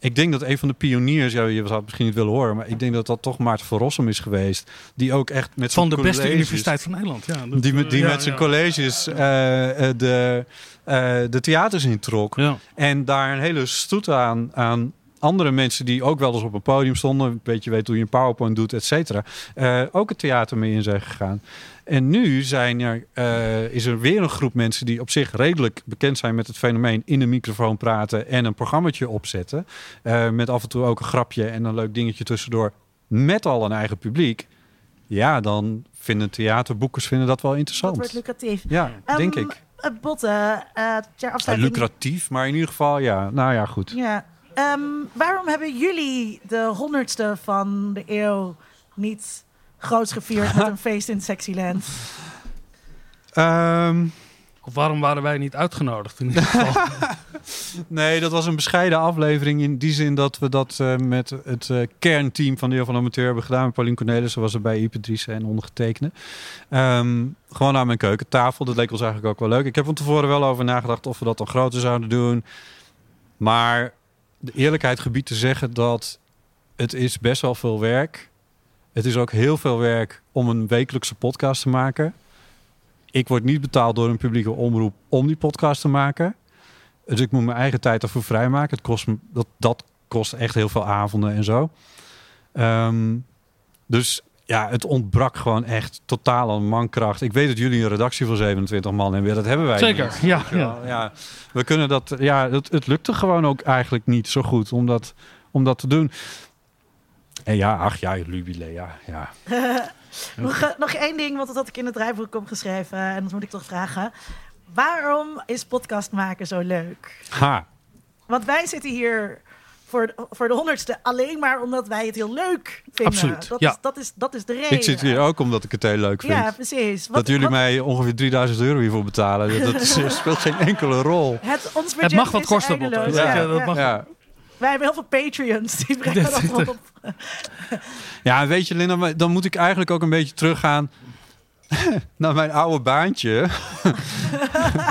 Ik denk dat een van de pioniers, ja, je zou het misschien niet willen horen, maar ik denk dat dat toch Maarten van Rossum is geweest. Die ook echt met Van de beste universiteit van Nederland. Ja, die met, eh, die ja, met zijn ja. colleges eh, eh, de, eh, de theaters introk. Ja. En daar een hele stoet aan, aan andere mensen die ook wel eens op een podium stonden. Een beetje weten hoe je een PowerPoint doet, et cetera. eh, ook het theater mee in zijn gegaan. En nu zijn er, eh, is er weer een groep mensen die op zich redelijk bekend zijn met het fenomeen in de microfoon praten en een programmaatje opzetten. eh, met af en toe ook een grapje en een leuk dingetje tussendoor. Met al een eigen publiek. Ja, dan vinden theaterboekers vinden dat wel dat interessant. wordt lucratief. Ja, Ehm, denk ik. Botte, eh, ter Ja, afsluiting. lucratief, maar in ieder geval, ja. Nou ja, goed. Ja. Ehm, waarom hebben jullie de honderdste van de eeuw niet groots gevierd met een feest in Sexyland? Ehm, Of waarom waren wij niet uitgenodigd in ieder geval? nee, dat was een bescheiden aflevering in die zin dat we dat eh, met het eh, kernteam van de Deel van de Amateur hebben gedaan. Paulien Cornelissen was er bij Ipe Driessen en ondergetekende. Ehm, gewoon aan mijn keukentafel. Dat leek ons eigenlijk ook wel leuk. Ik heb van tevoren wel over nagedacht of we dat dan groter zouden doen. Maar de eerlijkheid gebied te zeggen dat het is best wel veel werk. Het is ook heel veel werk om een wekelijkse podcast te maken. Ik word niet betaald door een publieke omroep om die podcast te maken. Dus ik moet mijn eigen tijd ervoor vrijmaken. Het kost dat, dat kost echt heel veel avonden en zo. Ehm, dus ja, het ontbrak gewoon echt totaal aan mankracht. Ik weet dat jullie een redactie van 27 man hebben. Dat hebben wij Zeker, niet. ja, wel. ja. We kunnen dat... Ja, het, het lukte gewoon ook eigenlijk niet zo goed om dat, om dat te doen. En ja, ach ja, jubilee, ja. ja. nog, eh, nog één ding, want dat had ik in het draaiboek opgeschreven. En dat moet ik toch vragen. Waarom is podcast maken zo leuk? Ha. Want wij zitten hier voor, de- voor de honderdste alleen maar omdat wij het heel leuk vinden. Absoluut, Dat, ja. is, dat, is, dat is de reden. Ik zit hier ook omdat ik het heel leuk vind. Ja, precies. Wat- dat jullie wat- mij ongeveer 3000 euro hiervoor betalen. Dat, is- speelt geen enkele rol. Het, ons budget Het mag wat is kosten. Botte. Ja, Ja, dat mag. Ja. Wij hebben heel veel Patreons. Die brengen dat op. Ja, weet je, Linda, maar dan moet ik eigenlijk ook een beetje teruggaan naar mijn oude baantje.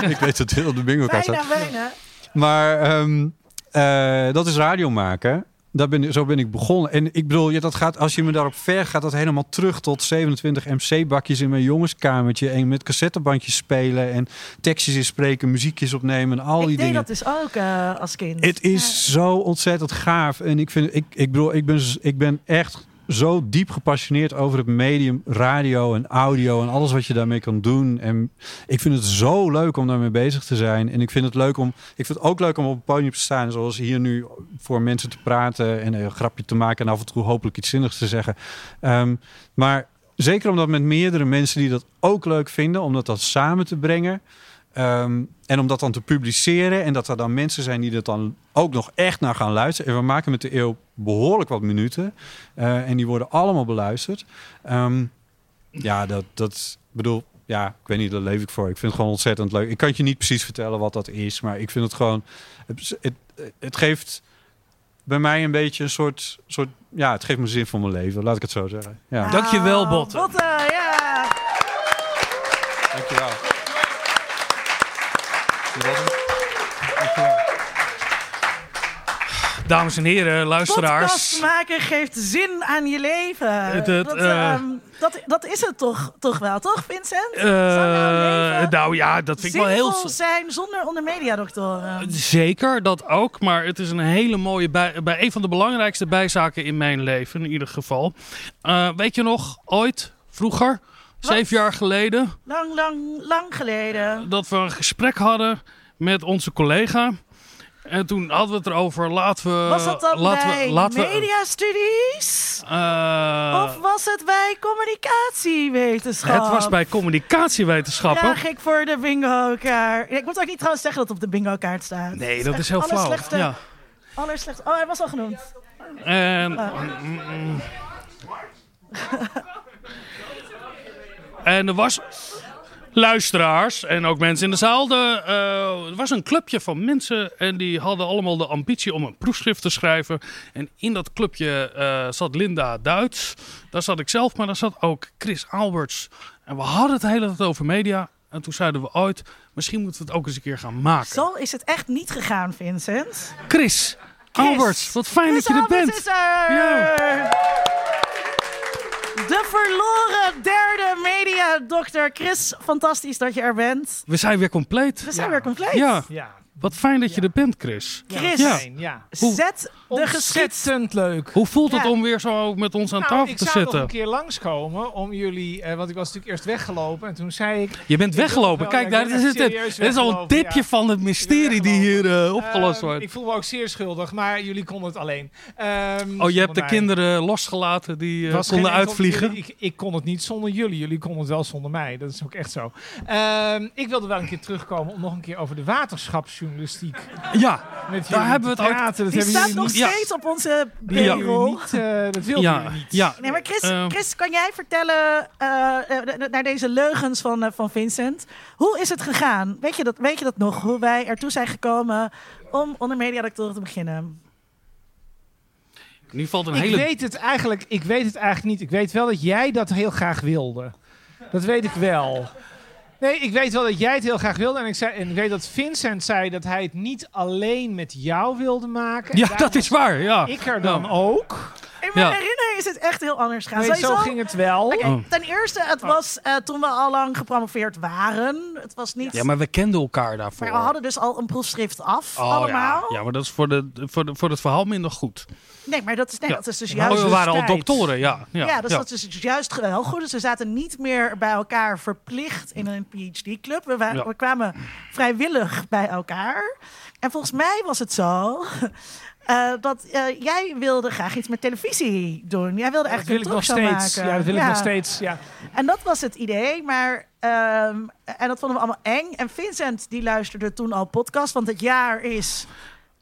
ik weet dat heel op de bingo kaart Bijna, bijna. Maar ehm, eh, dat is radio maken. Daar ben, zo ben ik begonnen. En ik bedoel, ja, dat gaat, als je me daarop ver gaat dat helemaal terug tot 27 MC-bakjes in mijn jongenskamertje. En met cassettebandjes spelen en tekstjes inspreken, muziekjes opnemen en al die ik deed dingen. dat dus ook eh, als kind. Het is zo ontzettend gaaf. En ik vind, ik, ik bedoel, ik ben, ik ben echt zo diep gepassioneerd over het medium radio en audio en alles wat je daarmee kan doen. En ik vind het zo leuk om daarmee bezig te zijn. En ik vind het leuk om, ik vind het ook leuk om op het podium te staan, zoals hier nu voor mensen te praten en een grapje te maken en af en toe hopelijk iets zinnigs te zeggen. Ehm, maar zeker omdat met meerdere mensen die dat ook leuk vinden, om dat samen te brengen. Ehm, en om dat dan te publiceren en dat er dan mensen zijn die dat dan ook nog echt naar gaan luisteren. En we maken met de eeuw behoorlijk wat minuten. eh, en die worden allemaal beluisterd. Ehm, ja, dat, dat bedoel, ja, ik weet niet, daar leef ik voor. Ik vind het gewoon ontzettend leuk. Ik kan het je niet precies vertellen wat dat is, maar ik vind het gewoon, het, het, het geeft bij mij een beetje een soort, soort, ja, het geeft me zin voor mijn leven, laat ik het zo zeggen. Ja. Dankjewel, Botte. Botte, ja. Dankjewel. Dames en heren, luisteraars. Podcast maken geeft zin aan je leven. Het- het, dat, eh, ehm, dat, dat is het toch, toch wel, toch Vincent? Eh, jouw leven nou ja, dat vind ik wel heel... zijn zonder onder mediadoktoren? Zeker, dat ook. Maar het is een hele mooie... Bij, bij een van de belangrijkste bijzaken in mijn leven, in ieder geval. Eh, weet je nog, ooit, vroeger, zeven jaar geleden... Lang, lang, lang geleden. dat we een gesprek hadden met onze collega. En toen hadden we het erover, laten we... Was dat dan laten bij we, laten we, mediastudies? eh, of was het bij communicatiewetenschap? het was bij communicatiewetenschappen. Vraag ik voor de bingo-kaart. Ik moet ook niet trouwens zeggen dat het op de bingo-kaart staat. Nee, dat is heel flauw. allerslechtste- Ja. Allerslechtste. Oh, hij was al genoemd. En, Ah. en er was luisteraars en ook mensen in de zaal. De, eh, er was een clubje van mensen en die hadden allemaal de ambitie om een proefschrift te schrijven. En in dat clubje eh, zat Linda Duits. Daar zat ik zelf, maar daar zat ook Chris Alberts. En we hadden het de hele tijd over media. En toen zeiden we ooit, misschien moeten we het ook eens een keer gaan maken. Zo is het echt niet gegaan, Vincent. Chris, Alberts, wat fijn dat je er bent. Is er! Mediadokter. Chris, fantastisch dat je er bent. We zijn weer compleet. We zijn weer compleet. Ja. Ja. Wat fijn dat je er bent, Chris. Chris, Ja. Zet de leuk. Hoe voelt het Ja. om weer zo met ons aan Nou, tafel ik te zou nog zitten? een keer langskomen om jullie, eh, want ik was natuurlijk eerst weggelopen en toen zei ik... Je bent ik weggelopen. wel- Kijk, daar ik echt het. Serieus is al een tipje ja. van het mysterie die hier eh, opgelost Ehm, wordt. ik voel me ook zeer schuldig, maar jullie konden het alleen. Ehm, Oh, je hebt de mij. kinderen losgelaten die eh, was konden uitvliegen. jullie- ik, ik kon het niet zonder jullie. Jullie konden het wel zonder mij. Dat is ook echt zo. Ehm, ik wilde wel een keer terugkomen om nog een keer over de waterschapsjournalistiek Ja, met daar hebben we het praten. Dat Die hebben staat nog niet, Ja. steeds op onze payroll. niet, eh, dat ja, jullie niet. ja. Nee, maar Chris, Ehm. Chris kan jij vertellen eh, eh, naar deze leugens van, van Vincent? Hoe is het gegaan? Weet je, dat, weet je dat nog? Hoe wij ertoe zijn gekomen om onder mediadoctoren te beginnen? Nu valt een Ik hele... weet het eigenlijk, ik weet het eigenlijk niet. Ik weet wel dat jij dat heel graag wilde. Dat weet ik wel. Nee, ik weet wel dat jij het heel graag wilde. En ik, zei, en ik weet dat Vincent zei dat hij het niet alleen met jou wilde maken. En Ja, dat is waar. Ja. Ik er dan Ja. ook. In mijn Ja. herinnering is het echt heel anders gaan. Nee, zo ging het wel. Oké, Oh. Ten eerste, het was eh, toen we al lang gepromoveerd waren. Het was niet... Ja, maar we kenden elkaar daarvoor. Maar we hadden dus al een proefschrift af, Oh, allemaal. Ja. ja, maar dat is voor, de, voor, de, voor het verhaal minder goed. Nee, maar dat is, nee, Ja. dat is dus Oh, juist... we waren al doktoren, ja. Ja, Ja, dus dat is dus juist wel goed. Dus we zaten niet meer bij elkaar verplicht in een PhD-club. We, wa- Ja. we kwamen vrijwillig bij elkaar. En volgens mij was het zo... eh, dat eh, jij wilde graag iets met televisie doen. Jij wilde Dat eigenlijk wil ik een nog steeds. maken. Ja, dat wil ik nog steeds. Ja. En dat was het idee, maar... ehm, en dat vonden we allemaal eng. En Vincent, die luisterde toen al podcast, want het jaar is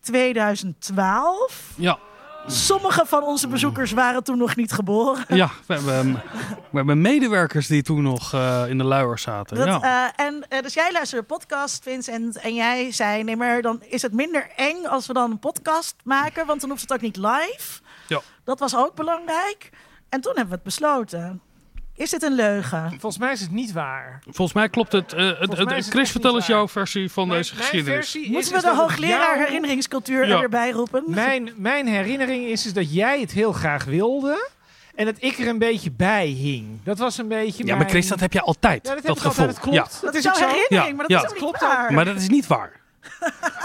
2012. Ja, Sommige van onze bezoekers waren toen nog niet geboren. ja we, hebben, we hebben medewerkers die toen nog eh, in de luier zaten. Dat, ja. eh, en, eh, dus jij luisterde de podcast, Vincent, en jij zei: nee, maar dan is het minder eng als we dan een podcast maken, want dan hoeft het ook niet live. Ja. Dat was ook belangrijk. En toen hebben we het besloten. Is dit een leugen? Volgens mij is het niet waar. Volgens mij klopt het. eh, het- Volgens het- mij is het Chris, vertel eens jouw versie van Mijn- deze mijn geschiedenis. Moeten we is de hoogleraar jou- herinneringscultuur Ja. erbij roepen? Mijn, mijn herinnering is, is dat jij het heel graag wilde. En dat ik er een beetje bij hing. Dat was een beetje. Ja, maar Chris, dat heb je altijd. Ja, dat dat heb ik gevoel. altijd. Dat klopt. Ja. Dat, dat is jouw zo. herinnering, Ja, maar dat ja. is ook Klopt. Maar dat is niet waar.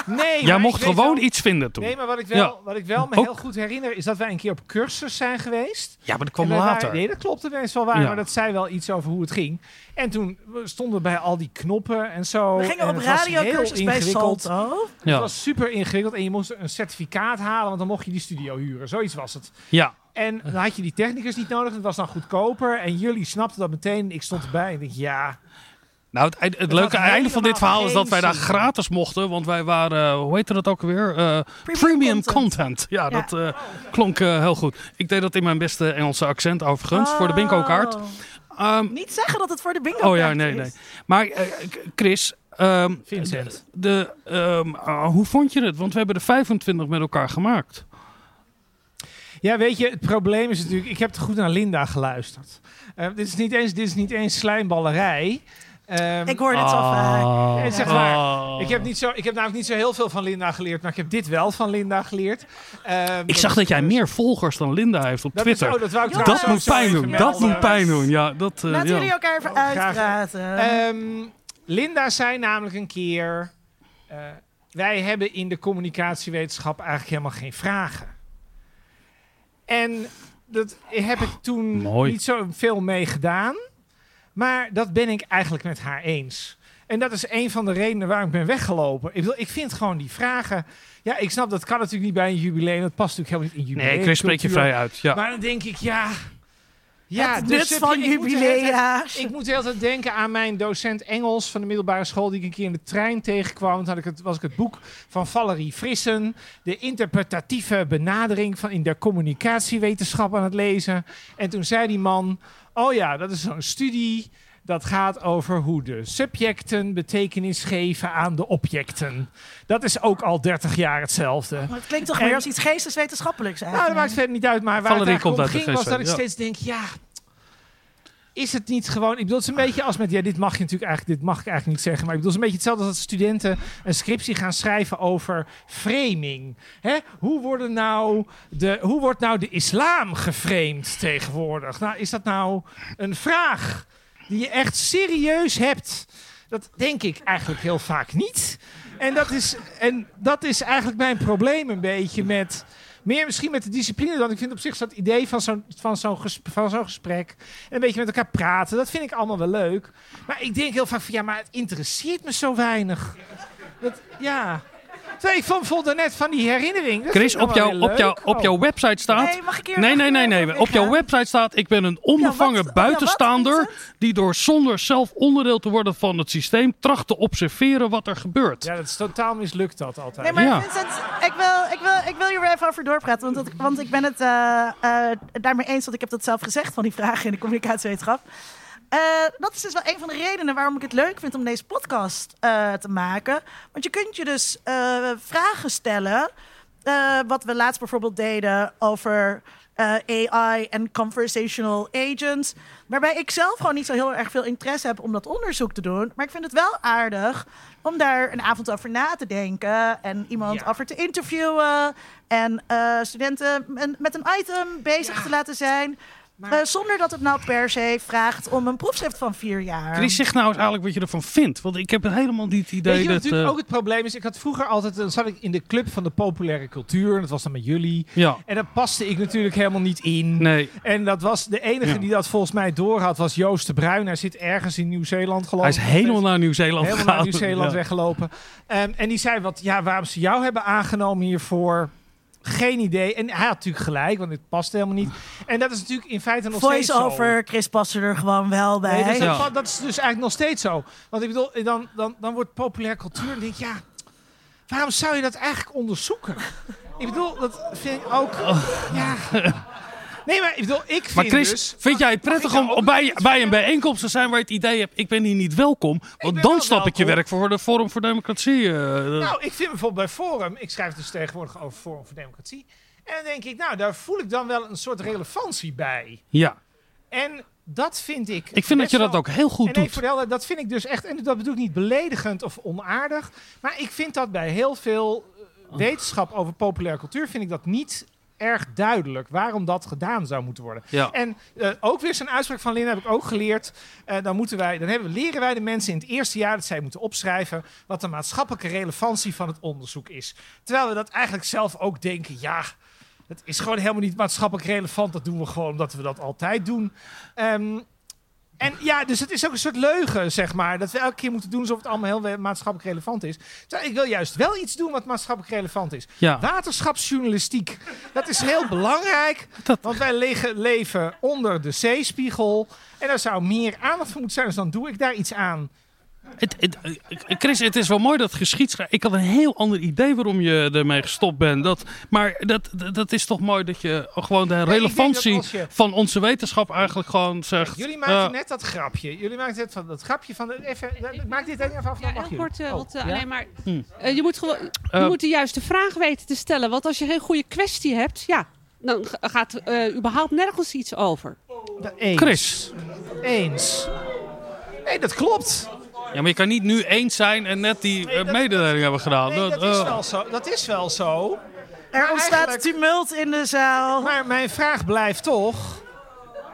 Nee, Jij maar mocht gewoon wel- iets vinden toen. Nee, maar wat ik wel, Ja. wat ik wel me Ook- heel goed herinner is dat wij een keer op cursus zijn geweest. Ja, maar dat kwam later. waren- nee, dat klopt dat is wel waar, Ja. maar dat zei wel iets over hoe het ging. En toen stonden we bij al die knoppen en zo. we gingen en op het was radiocursus heel bij ingewikkeld. Salto. Ja. Het was super ingewikkeld en je moest een certificaat halen, want dan mocht je die studio huren. Zoiets was het. Ja. En dan had je die technicus niet nodig, het was dan goedkoper. En jullie snapten dat meteen. Ik stond erbij en ik dacht, ja, Nou, het, eind- het Het leuke einde van dit verhaal is dat wij daar gratis mochten. Want wij waren, hoe heette dat ook alweer? Eh, premium, content. Ja, Ja. dat eh, klonk eh, heel goed. Ik deed dat in mijn beste Engelse accent overigens, voor de bingo kaart. Oh. Ehm, Niet zeggen dat het voor de bingo oh ja, kaart nee, is. nee. Maar eh, Chris, ehm, Vincent. de, ehm, ah, hoe vond je het? Want we hebben er 25 met elkaar gemaakt. Ja, weet je, het probleem is natuurlijk, ik heb te goed naar Linda geluisterd. Eh, dit, is niet eens, dit is niet eens slijmballerij. Ehm, Ik hoor dit vaak. Ja, het is echt waar. Oh. Ik heb, niet zo, ik heb namelijk niet zo heel veel van Linda geleerd, maar ik heb dit wel van Linda geleerd. Ehm, Ik zag dat jij meer volgers dan Linda heeft op Dat is- Twitter. oh, dat wou ik Dat moet pijn doen. Dat moet pijn doen. Ja, dat, eh, Laten ja. jullie elkaar even Oh, uitpraten. Ehm, Linda zei namelijk een keer: eh, Wij hebben in de communicatiewetenschap eigenlijk helemaal geen vragen. En dat heb ik toen Mooi. niet zo veel mee gedaan. Maar dat ben ik eigenlijk met haar eens. En dat is een van de redenen waarom ik ben weggelopen. Ik, bedoel, ik vind gewoon die vragen. Ja, ik snap dat kan natuurlijk niet bij een jubileum. Dat past natuurlijk helemaal niet in jubileum. Nee, Chris, spreek je vrij uit. Ja. Maar dan denk ik, ja. Ja, het dus van je- ik moet de hele tijd- jubilea. ik moet de hele tijd denken aan mijn docent Engels van de middelbare school... die ik een keer in de trein tegenkwam. Toen had ik het, was ik het boek van Valerie Frissen... de interpretatieve benadering van in de communicatiewetenschap aan het lezen. En toen zei die man... oh ja, dat is zo'n studie... Dat gaat over hoe de subjecten betekenis geven aan de objecten. Dat is ook al 30 jaar hetzelfde. Maar het klinkt toch En- meer als iets geesteswetenschappelijks Nou, eigenlijk. dat maakt verder niet uit. Maar waar Valerie het komt om uit de ging was dat ik steeds denk, ja... Is het niet gewoon... Ik bedoel, het is een beetje als met... Ja, dit mag je natuurlijk eigenlijk... Dit mag ik eigenlijk niet zeggen. Maar ik bedoel, het is een beetje hetzelfde als dat studenten een scriptie gaan schrijven over framing. Hè? Hoe, worden nou de, hoe wordt nou de islam geframed tegenwoordig? Nou, is dat nou een vraag die je echt serieus hebt? Dat denk ik eigenlijk heel vaak niet. En dat is, en dat is eigenlijk mijn probleem een beetje met... Meer misschien met de discipline dan. Ik vind op zich dat idee van zo'n van zo'n van zo'n gesprek... en een beetje met elkaar praten, dat vind ik allemaal wel leuk. Maar ik denk heel vaak van... ja, maar het interesseert me zo weinig. Dat, ja... Terwijl ik vond, vond net van die herinnering. dat Chris, op, jou, op, jou, op Oh. jouw website staat... Nee, mag ik hier Nee, nee, nee, nee. Op jouw website staat: Ik ben een onbevangen Ja, wat- buitenstaander. ja, wat, die door zonder zelf onderdeel te worden van het systeem. tracht te observeren wat er gebeurt. Ja, dat is totaal mislukt dat altijd. Nee, maar Ja. Vincent, ik wil, ik, wil, ik wil hier weer even over doorpraten. Want, dat, want ik ben het eh, eh, daarmee eens, want ik heb dat zelf gezegd van die vragen in de communicatiewetenschap. Eh, dat is dus wel een van de redenen waarom ik het leuk vind om deze podcast eh, te maken. Want je kunt je dus eh, vragen stellen. wat we laatst bijvoorbeeld deden over AI en conversational agents. Waarbij ik zelf gewoon niet zo heel erg veel interesse heb om dat onderzoek te doen. Maar ik vind het wel aardig om daar een avond over na te denken. En iemand over te interviewen. En studenten met een item bezig te laten zijn. Eh, zonder dat het nou per se vraagt om een proefschrift van vier jaar. Chris, zeg nou eens eigenlijk wat je ervan vindt. Want ik heb helemaal niet het idee Weet je dat... natuurlijk eh, ook het probleem is? Ik had vroeger altijd, dan zat ik in de club van de populaire cultuur. En dat was dan met jullie. Ja. En daar paste ik natuurlijk helemaal niet in. Nee. En dat was de enige Ja. die dat volgens mij doorhad, was Joost de Bruin. Hij zit ergens in Nieuw-Zeeland geloof Hij is helemaal naar Nieuw-Zeeland Helemaal naar Nieuw-Zeeland Ja. weggelopen. Ehm, en die zei wat, ja, waarom ze jou hebben aangenomen hiervoor. Geen idee. En hij had natuurlijk gelijk, want het past helemaal niet. En dat is natuurlijk in feite nog steeds zo. Voice-over, Chris past er gewoon wel bij. Nee, dat, is, dat- dat is dus eigenlijk nog steeds zo. Want ik bedoel, dan, dan, dan wordt populair cultuur. Dan denk ik, ja, waarom zou je dat eigenlijk onderzoeken? ik bedoel, dat vind ik ook. Ja. Nee, maar ik bedoel, ik vind Maar Chris, dus. vind jij het prettig om om bij, bij een bijeenkomst te zijn waar je het idee hebt, ik ben hier niet welkom? Want dan snap ik je werk voor de Forum voor Democratie. eh, Nou, ik vind bijvoorbeeld bij Forum, ik schrijf dus tegenwoordig over Forum voor Democratie. En dan denk ik, nou, daar voel ik dan wel een soort relevantie bij. ja. En dat vind ik. Ik vind dat je dat ook heel goed en doet. dat vind ik dus echt. En dat bedoel ik niet beledigend of onaardig. Maar ik vind dat bij heel veel eh, wetenschap over populaire cultuur. vind ik dat niet erg duidelijk waarom dat gedaan zou moeten worden. Ja. En eh, ook weer zo'n uitspraak van Lin heb ik ook geleerd. Eh, dan moeten wij, dan hebben, leren wij de mensen in het eerste jaar dat zij moeten opschrijven wat de maatschappelijke relevantie van het onderzoek is. Terwijl we dat eigenlijk zelf ook denken, ja, het is gewoon helemaal niet maatschappelijk relevant. Dat doen we gewoon omdat we dat altijd doen. Ehm, en ja, dus het is ook een soort leugen, zeg maar. Dat we elke keer moeten doen alsof het allemaal heel maatschappelijk relevant is. Terwijl ik wil juist wel iets doen wat maatschappelijk relevant is. Ja. Waterschapsjournalistiek. Dat is heel belangrijk. Want wij liggen, leven onder de zeespiegel. En daar zou meer aandacht voor moeten zijn. Dus dan doe ik daar iets aan. Het, het, Chris, het is wel mooi dat geschiedschrijven. Ik had een heel ander idee waarom je ermee gestopt bent. Dat, maar dat, dat, dat is toch mooi dat je gewoon de relevantie je- van onze wetenschap eigenlijk gewoon zegt. Jullie maakten eh, net dat grapje. Jullie maakten net van dat grapje van... de- Even, maak dit even af. mag Heel kort, eh, Oh, wat, eh, ja? alleen maar. Hm. je moet, gewoon, je moet de juiste vraag weten te stellen. Want als je geen goede kwestie hebt, ja, dan ga- gaat überhaupt nergens iets over. Eens. Chris. Eens. Nee, dat klopt. Ja, maar je kan niet nu eens zijn en net die eh, mededeling hebben gedaan. Nee, dat eh, is wel zo. Dat is wel zo. Er Maar ontstaat tumult in de zaal. Maar mijn vraag blijft toch...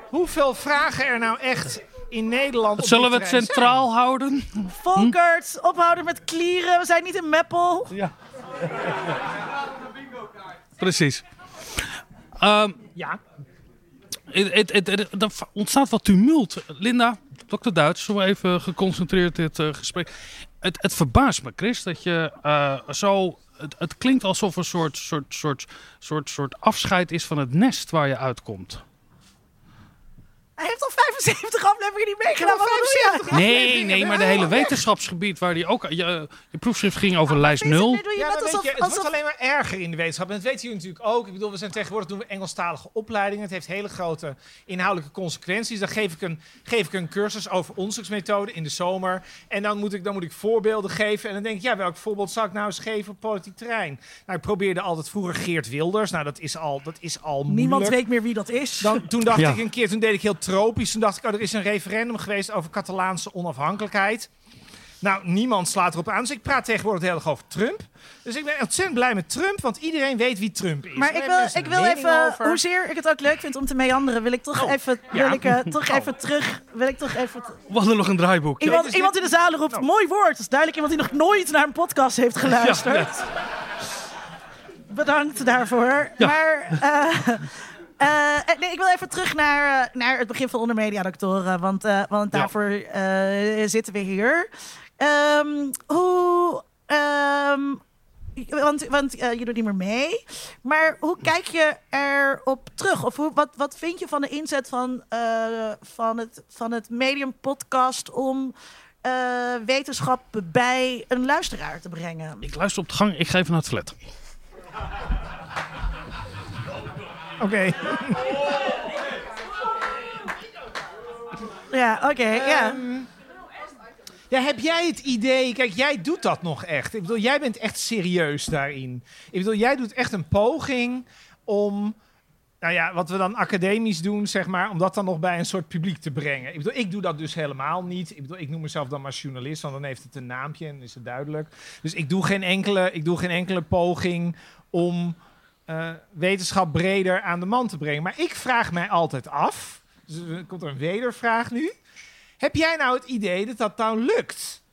Hoeveel vragen er nou echt in Nederland op Zullen we het centraal houden? Volkert, ophouden met klieren. We zijn niet in Meppel. Ja. Precies. Ehm, ja. Het, het, het, het- er ontstaat wat tumult. Linda, dokter Duits, zo even geconcentreerd dit eh, gesprek. Het, het verbaast me, Chris, dat je eh, zo... Het, het klinkt alsof een soort, soort, soort, soort, soort afscheid is van het nest waar je uitkomt. Hij heeft al 75 afleveringen niet meegedaan. Wat doe je? Nee, nee, maar de hele wetenschapsgebied waar die ook... Je, je proefschrift ging over lijst 0. doe je Ja, net maar weet alsof- je, het alsof- wordt alleen maar erger in de wetenschap. En dat weten jullie natuurlijk ook. Ik bedoel, we zijn tegenwoordig doen we Engelstalige opleidingen. Het heeft hele grote inhoudelijke consequenties. Dan geef ik een, geef ik een cursus over onderzoeksmethoden in de zomer. En dan moet, ik, dan moet ik voorbeelden geven. En dan denk ik, ja, welk voorbeeld zou ik nou eens geven op politiek terrein? Nou, ik probeerde altijd vroeger Geert Wilders. Nou, dat is al, dat is al Niemand moeilijk. weet meer wie dat is. Dan, toen dacht Ja. ik een keer, toen deed ik heel tropisch. Toen dacht ik, oh, er is een referendum geweest over Catalaanse onafhankelijkheid. Nou, niemand slaat erop aan. Dus ik praat tegenwoordig heel erg over Trump. Dus ik ben ontzettend blij met Trump, want iedereen weet wie Trump is. Maar ik wil, mensen ik wil even, over. hoezeer ik het ook leuk vind om te meanderen, wil ik toch Oh, even, ja. wil ik, eh, toch Oh. even terug, wil ik toch even... We hadden nog een draaiboek. Iemand, iemand in de zaal roept, mooi woord. Dat is duidelijk iemand die nog nooit naar een podcast heeft geluisterd. Bedankt daarvoor. Ja. Maar eh, eh, nee, ik wil even terug naar, eh, naar het begin van Onder Media Doctoren. Want, eh, want daarvoor eh, zitten we hier. Ehm, hoe... ehm, want want eh, je doet niet meer mee. Maar hoe kijk je erop terug? Of hoe, wat, wat vind je van de inzet van, eh, van, het, van het Medium Podcast om eh, wetenschap bij een luisteraar te brengen? Ik luister op de gang, ik ga even naar het flat. Oké. Ja, oké, ja. Ehm, ja, heb jij het idee... Kijk, jij doet dat nog echt. Ik bedoel, jij bent echt serieus daarin. Ik bedoel, jij doet echt een poging om nou ja, wat we dan academisch doen, zeg maar, om dat dan nog bij een soort publiek te brengen. Ik bedoel, ik doe dat dus helemaal niet. Ik bedoel, ik noem mezelf dan maar journalist, want dan heeft het een naampje en is het duidelijk. Dus ik doe geen enkele, ik doe geen enkele poging om eh, wetenschap breder aan de man te brengen. Maar ik vraag mij altijd af, dus er komt er een wedervraag nu. Heb jij nou het idee dat dat nou lukt?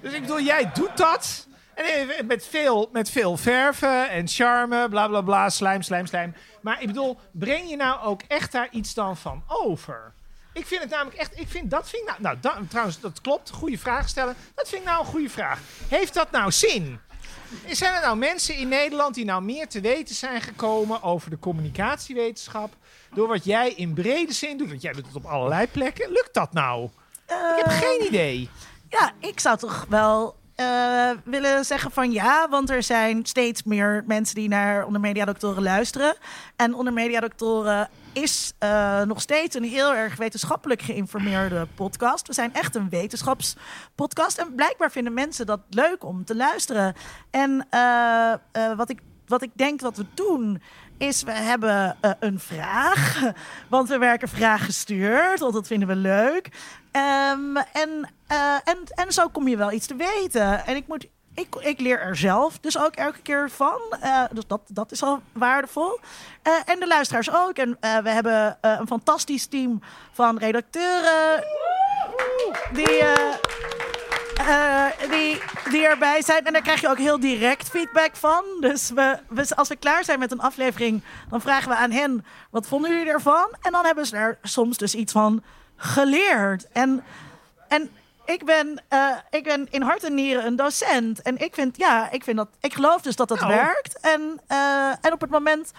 Dus ik bedoel, jij doet dat. En met veel, met veel verven en charme, bla bla bla, slijm, slijm, slijm. Maar ik bedoel, breng je nou ook echt daar iets dan van over? Ik vind het namelijk echt, ik vind dat vind ik nou, nou trouwens, dat klopt, goede vraag stellen. Dat vind ik nou een goede vraag. Heeft dat nou zin? Zijn er nou mensen in Nederland die nou meer te weten zijn gekomen over de communicatiewetenschap? Door wat jij in brede zin doet, want jij doet het op allerlei plekken. Lukt dat nou? ik heb geen idee. Ja, ik zou toch wel eh, willen zeggen van ja, want er zijn steeds meer mensen die naar Onder Media Doctoren luisteren. En Onder Media Doctoren is eh, nog steeds een heel erg wetenschappelijk geïnformeerde podcast. We zijn echt een wetenschapspodcast. En blijkbaar vinden mensen dat leuk om te luisteren. En eh, eh, wat, ik, wat ik denk dat we doen, is we hebben een vraag. Want we werken vraaggestuurd, want dat vinden we leuk. Ehm, en, en, en zo kom je wel iets te weten. En ik moet. Ik, ik leer er zelf dus ook elke keer van. Eh, dus dat, dat is al waardevol. Eh, en de luisteraars ook. En eh, we hebben een fantastisch team van redacteuren. Die, die, die erbij zijn. En daar krijg je ook heel direct feedback van. Dus we, we, als we klaar zijn met een aflevering, dan vragen we aan hen: wat vonden jullie ervan? En dan hebben ze er soms dus iets van geleerd. En, en ik, ben, eh, ik ben in hart en nieren een docent. En ik vind, ja, ik vind dat. Ik geloof dus dat het Nou. werkt. En, eh, en op het moment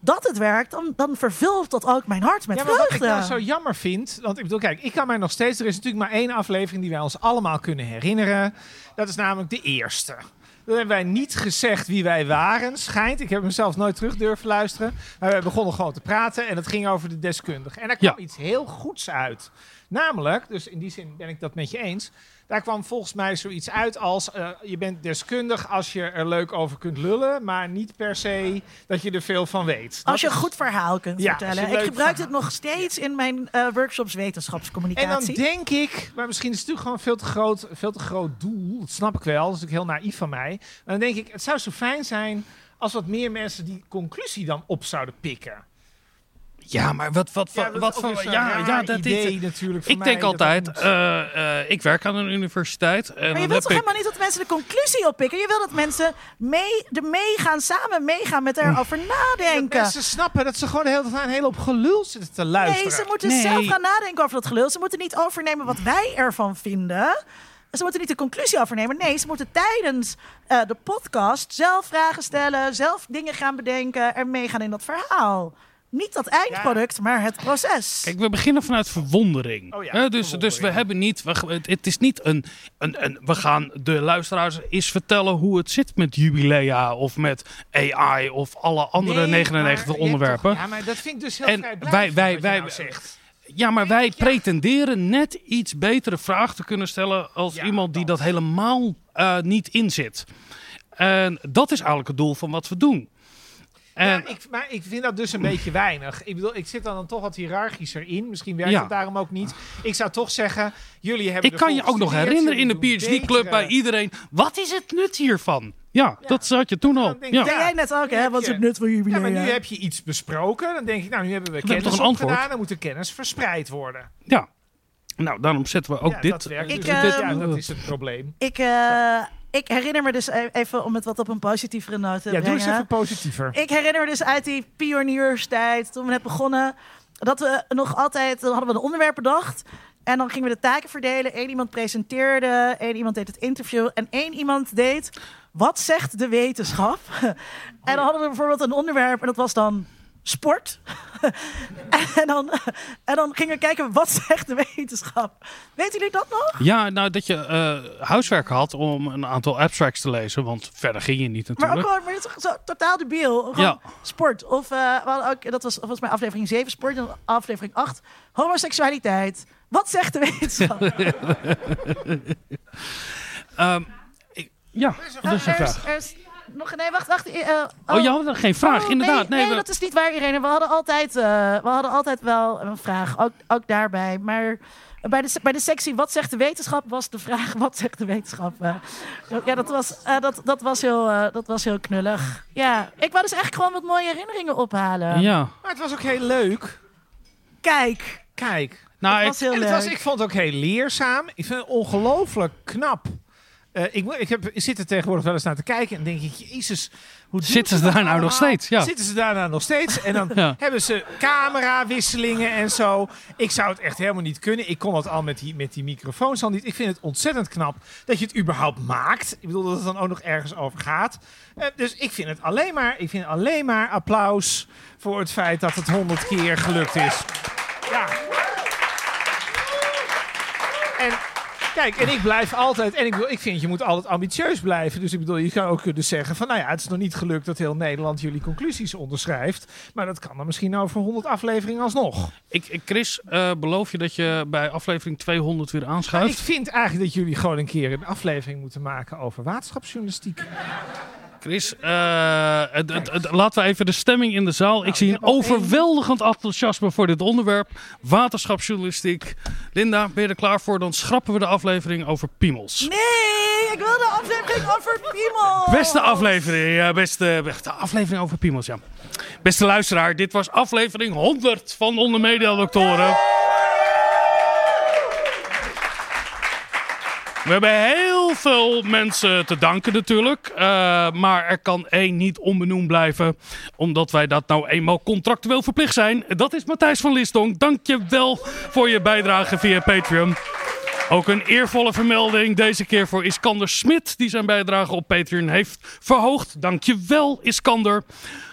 dat het werkt, dan, dan vervult dat ook mijn hart met ja, maar wat ik nou zo jammer vind, want ik bedoel, kijk, ik kan mij nog steeds, er is natuurlijk maar één aflevering die wij ons allemaal kunnen herinneren. Dat is namelijk de eerste. Dan hebben wij niet gezegd wie wij waren, schijnt. Ik heb hem zelf nooit terug durven luisteren. Maar we begonnen gewoon te praten en het ging over de deskundige. En daar kwam Ja. iets heel goeds uit. Namelijk, dus in die zin ben ik dat met je eens. Daar kwam volgens mij zoiets uit als: eh, je bent deskundig als je er leuk over kunt lullen, maar niet per se dat je er veel van weet. Als je een goed verhaal kunt Ja, vertellen. Ik gebruik verhaal- het nog steeds in mijn eh, workshops En wetenschapscommunicatie. dan denk ik, maar misschien is het natuurlijk gewoon veel te groot, veel te groot doel. Dat snap ik wel. Dat is natuurlijk heel naïef van mij. Maar dan denk ik, het zou zo fijn zijn als wat meer mensen die conclusie dan op zouden pikken. Ja, maar wat, wat, Ja, wat, dat wat van. Ja, ja, dat idee is. natuurlijk Ik mij denk dat dat altijd, eh, eh, ik werk aan een universiteit. En maar je wilt toch ik, helemaal niet dat mensen de conclusie oppikken? Je wil dat mensen mee, de meegaan, samen meegaan met erover nadenken. Mensen snappen dat ze gewoon de hele tijd een hele hoop gelul zitten te luisteren. Nee, ze moeten Nee. zelf gaan nadenken over dat gelul. Ze moeten niet overnemen wat wij ervan vinden. Ze moeten niet de conclusie overnemen. Nee, ze moeten tijdens eh, de podcast zelf vragen stellen, zelf dingen gaan bedenken en meegaan in dat verhaal. Niet dat eindproduct, maar het proces. Kijk, we beginnen vanuit verwondering. Oh ja, dus, dus we hebben niet. We, het- het is niet een, een, een. We gaan de luisteraars eens vertellen hoe het zit met jubilea of met AI of alle andere Nee, 99 maar je onderwerpen. toch- ja, maar dat vind ik dus heel En wij- wij- wat je wij- nou zegt. Ja, maar wij pretenderen net iets betere vragen te kunnen stellen als Ja, iemand die dat. dat helemaal eh, niet inzit. En dat is eigenlijk het doel van wat we doen. En Ja, ik, maar ik vind dat dus een beetje weinig. Ik bedoel, ik zit dan, dan toch wat hiërarchischer in. Misschien werkt Ja. het daarom ook niet. Ik zou toch zeggen, jullie hebben ik kan je ook nog herinneren in de jullie PhD-club betere- bij iedereen. Wat is het nut hiervan? Ja, dat zat je toen al. Dan denk Ja. Ja. jij net ook, hè? Wat is het nut van Ja, jubileum? maar nu heb je iets besproken. Dan denk ik, nou, nu hebben we hebben kennis toch een antwoord? opgedaan. Dan moet de kennis verspreid worden. ja. Nou, daarom zetten we ook ja, dit. Dat werkt. Ik, dus dit- ja, ehm, dat is het probleem. Ik, eh, ik herinner me dus e- even om het wat op een positievere noot te Ja, doe brengen. eens even positiever. Ik herinner me dus uit die pionierstijd, toen we net begonnen, dat we nog altijd, dan hadden we een onderwerp bedacht. En dan gingen we de taken verdelen. Eén iemand presenteerde, één iemand deed het interview en één iemand deed wat zegt de wetenschap. en dan hadden we bijvoorbeeld een onderwerp en dat was dan sport. en, dan, en dan gingen we kijken wat zegt de wetenschap. Weten jullie dat nog? Ja, nou dat je eh, huiswerk had om een aantal abstracts te lezen. Want verder ging je niet Maar ook natuurlijk. gewoon, maar dat is toch zo totaal debiel. Gewoon Ja. sport. Of eh, we hadden ook, dat was volgens mij aflevering 7 sport en aflevering 8 homoseksualiteit. Wat zegt de wetenschap? Ehm, ik- ja, dat is een er, is, vraag. er, is, nog, nee, wacht, wacht. eh, Oh, je had geen vraag, Oh, inderdaad. Nee, Nee, nee, we- dat is niet waar, Irene. We hadden altijd, eh, we hadden altijd wel een vraag, ook, ook daarbij. Maar bij de, bij de sectie Wat zegt de wetenschap was de vraag Wat zegt de wetenschap? Eh, ja, dat was, eh, dat, dat, was heel, eh, dat was heel knullig. Ja, ik wou dus echt gewoon wat mooie herinneringen ophalen. Ja. Maar het was ook heel leuk. Kijk. Kijk. Nou, Het ik- was heel En het was, leuk. ik vond het ook heel leerzaam. Ik vind het ongelooflijk knap. Eh, ik, ik, heb, ik zit er tegenwoordig wel eens naar te kijken en denk ik, jezus, hoe Zitten ze dat daar nou nog steeds? Ja. Zitten ze daar nou nog steeds? En dan Ja. hebben ze camerawisselingen en zo. Ik zou het echt helemaal niet kunnen. Ik kon het al met die, met die microfoons al niet. Ik vind het ontzettend knap dat je het überhaupt maakt. Ik bedoel dat het dan ook nog ergens over gaat. Eh, dus ik vind het alleen maar, ik vind alleen maar applaus voor het feit dat het honderd keer gelukt is. Ja. En kijk, en ik blijf altijd. En ik, bedoel, ik vind je moet altijd ambitieus blijven. Dus ik bedoel, je kan ook kunnen zeggen van nou ja, het is nog niet gelukt dat heel Nederland jullie conclusies onderschrijft. Maar dat kan dan misschien over 100 afleveringen alsnog. Ik, ik- Chris, eh, beloof je dat je bij aflevering 200 weer Ik aanschuift? vind eigenlijk dat jullie gewoon een keer een aflevering moeten maken over waterschapsjournalistiek. Chris, eh, het- het- het- laten we even de stemming in de zaal. ik zie een overweldigend enthousiasme voor dit onderwerp. Waterschapsjournalistiek. Linda, ben je er klaar voor? Dan schrappen we de aflevering over piemels. Nee, ik wil de aflevering over piemel. Beste aflevering, ja, beste, beste aflevering over piemels, ja. Beste luisteraar, dit was aflevering 100 van Onder Media Doctoren. We hebben heel veel mensen te danken natuurlijk. eh, maar er kan één niet onbenoemd blijven. Omdat wij dat nou eenmaal contractueel verplicht zijn. Dat is Matthijs van Listong. Dank je wel voor je bijdrage via Patreon. Ook een eervolle vermelding deze keer voor Iskander Smit, die zijn bijdrage op Patreon heeft verhoogd. Dankjewel, Iskander.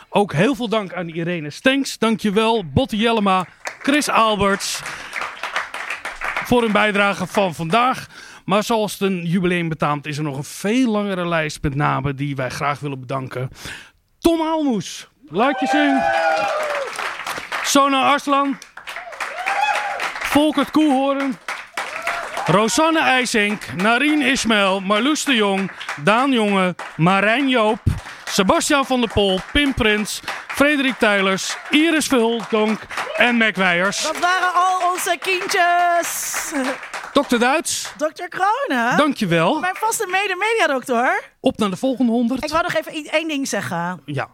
Ook heel veel dank aan Irene Stenks. Dankjewel, Botte Jellema, Chris Alberts voor hun bijdrage van vandaag. Maar zoals het een jubileum betaamt, is er nog een veel langere lijst met namen die wij graag willen bedanken. Tom Aalmoes, laat je zien. Sona Arslan. Volkert Koehoorn. Rosanne IJsink, Narien Ismail, Marloes de Jong, Daan Jonge, Marijn Joop, Sebastian van der Pol, Pim Prins, Frederik Tijlers, Iris Verhultdonk en Mac Weijers. Dat waren al onze kindjes. Dr. Duits, Dr. Kronen. dankjewel. Mijn vaste mede-mediadokter. Op naar de volgende honderd. Ik wou nog even één ding zeggen. Ja.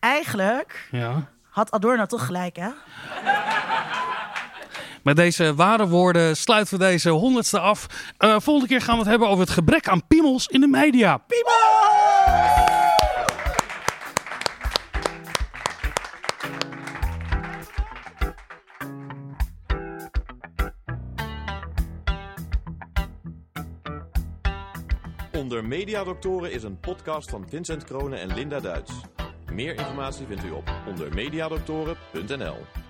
Eigenlijk ja. had Adorno toch gelijk, hè? Met deze ware woorden sluiten we deze honderdste af. Eh, volgende keer gaan we het hebben over het gebrek aan piemels in de media. Mediadoktoren is een podcast van Vincent Kronen en Linda Duits. Meer informatie vindt u op ondermediadoktoren.nl.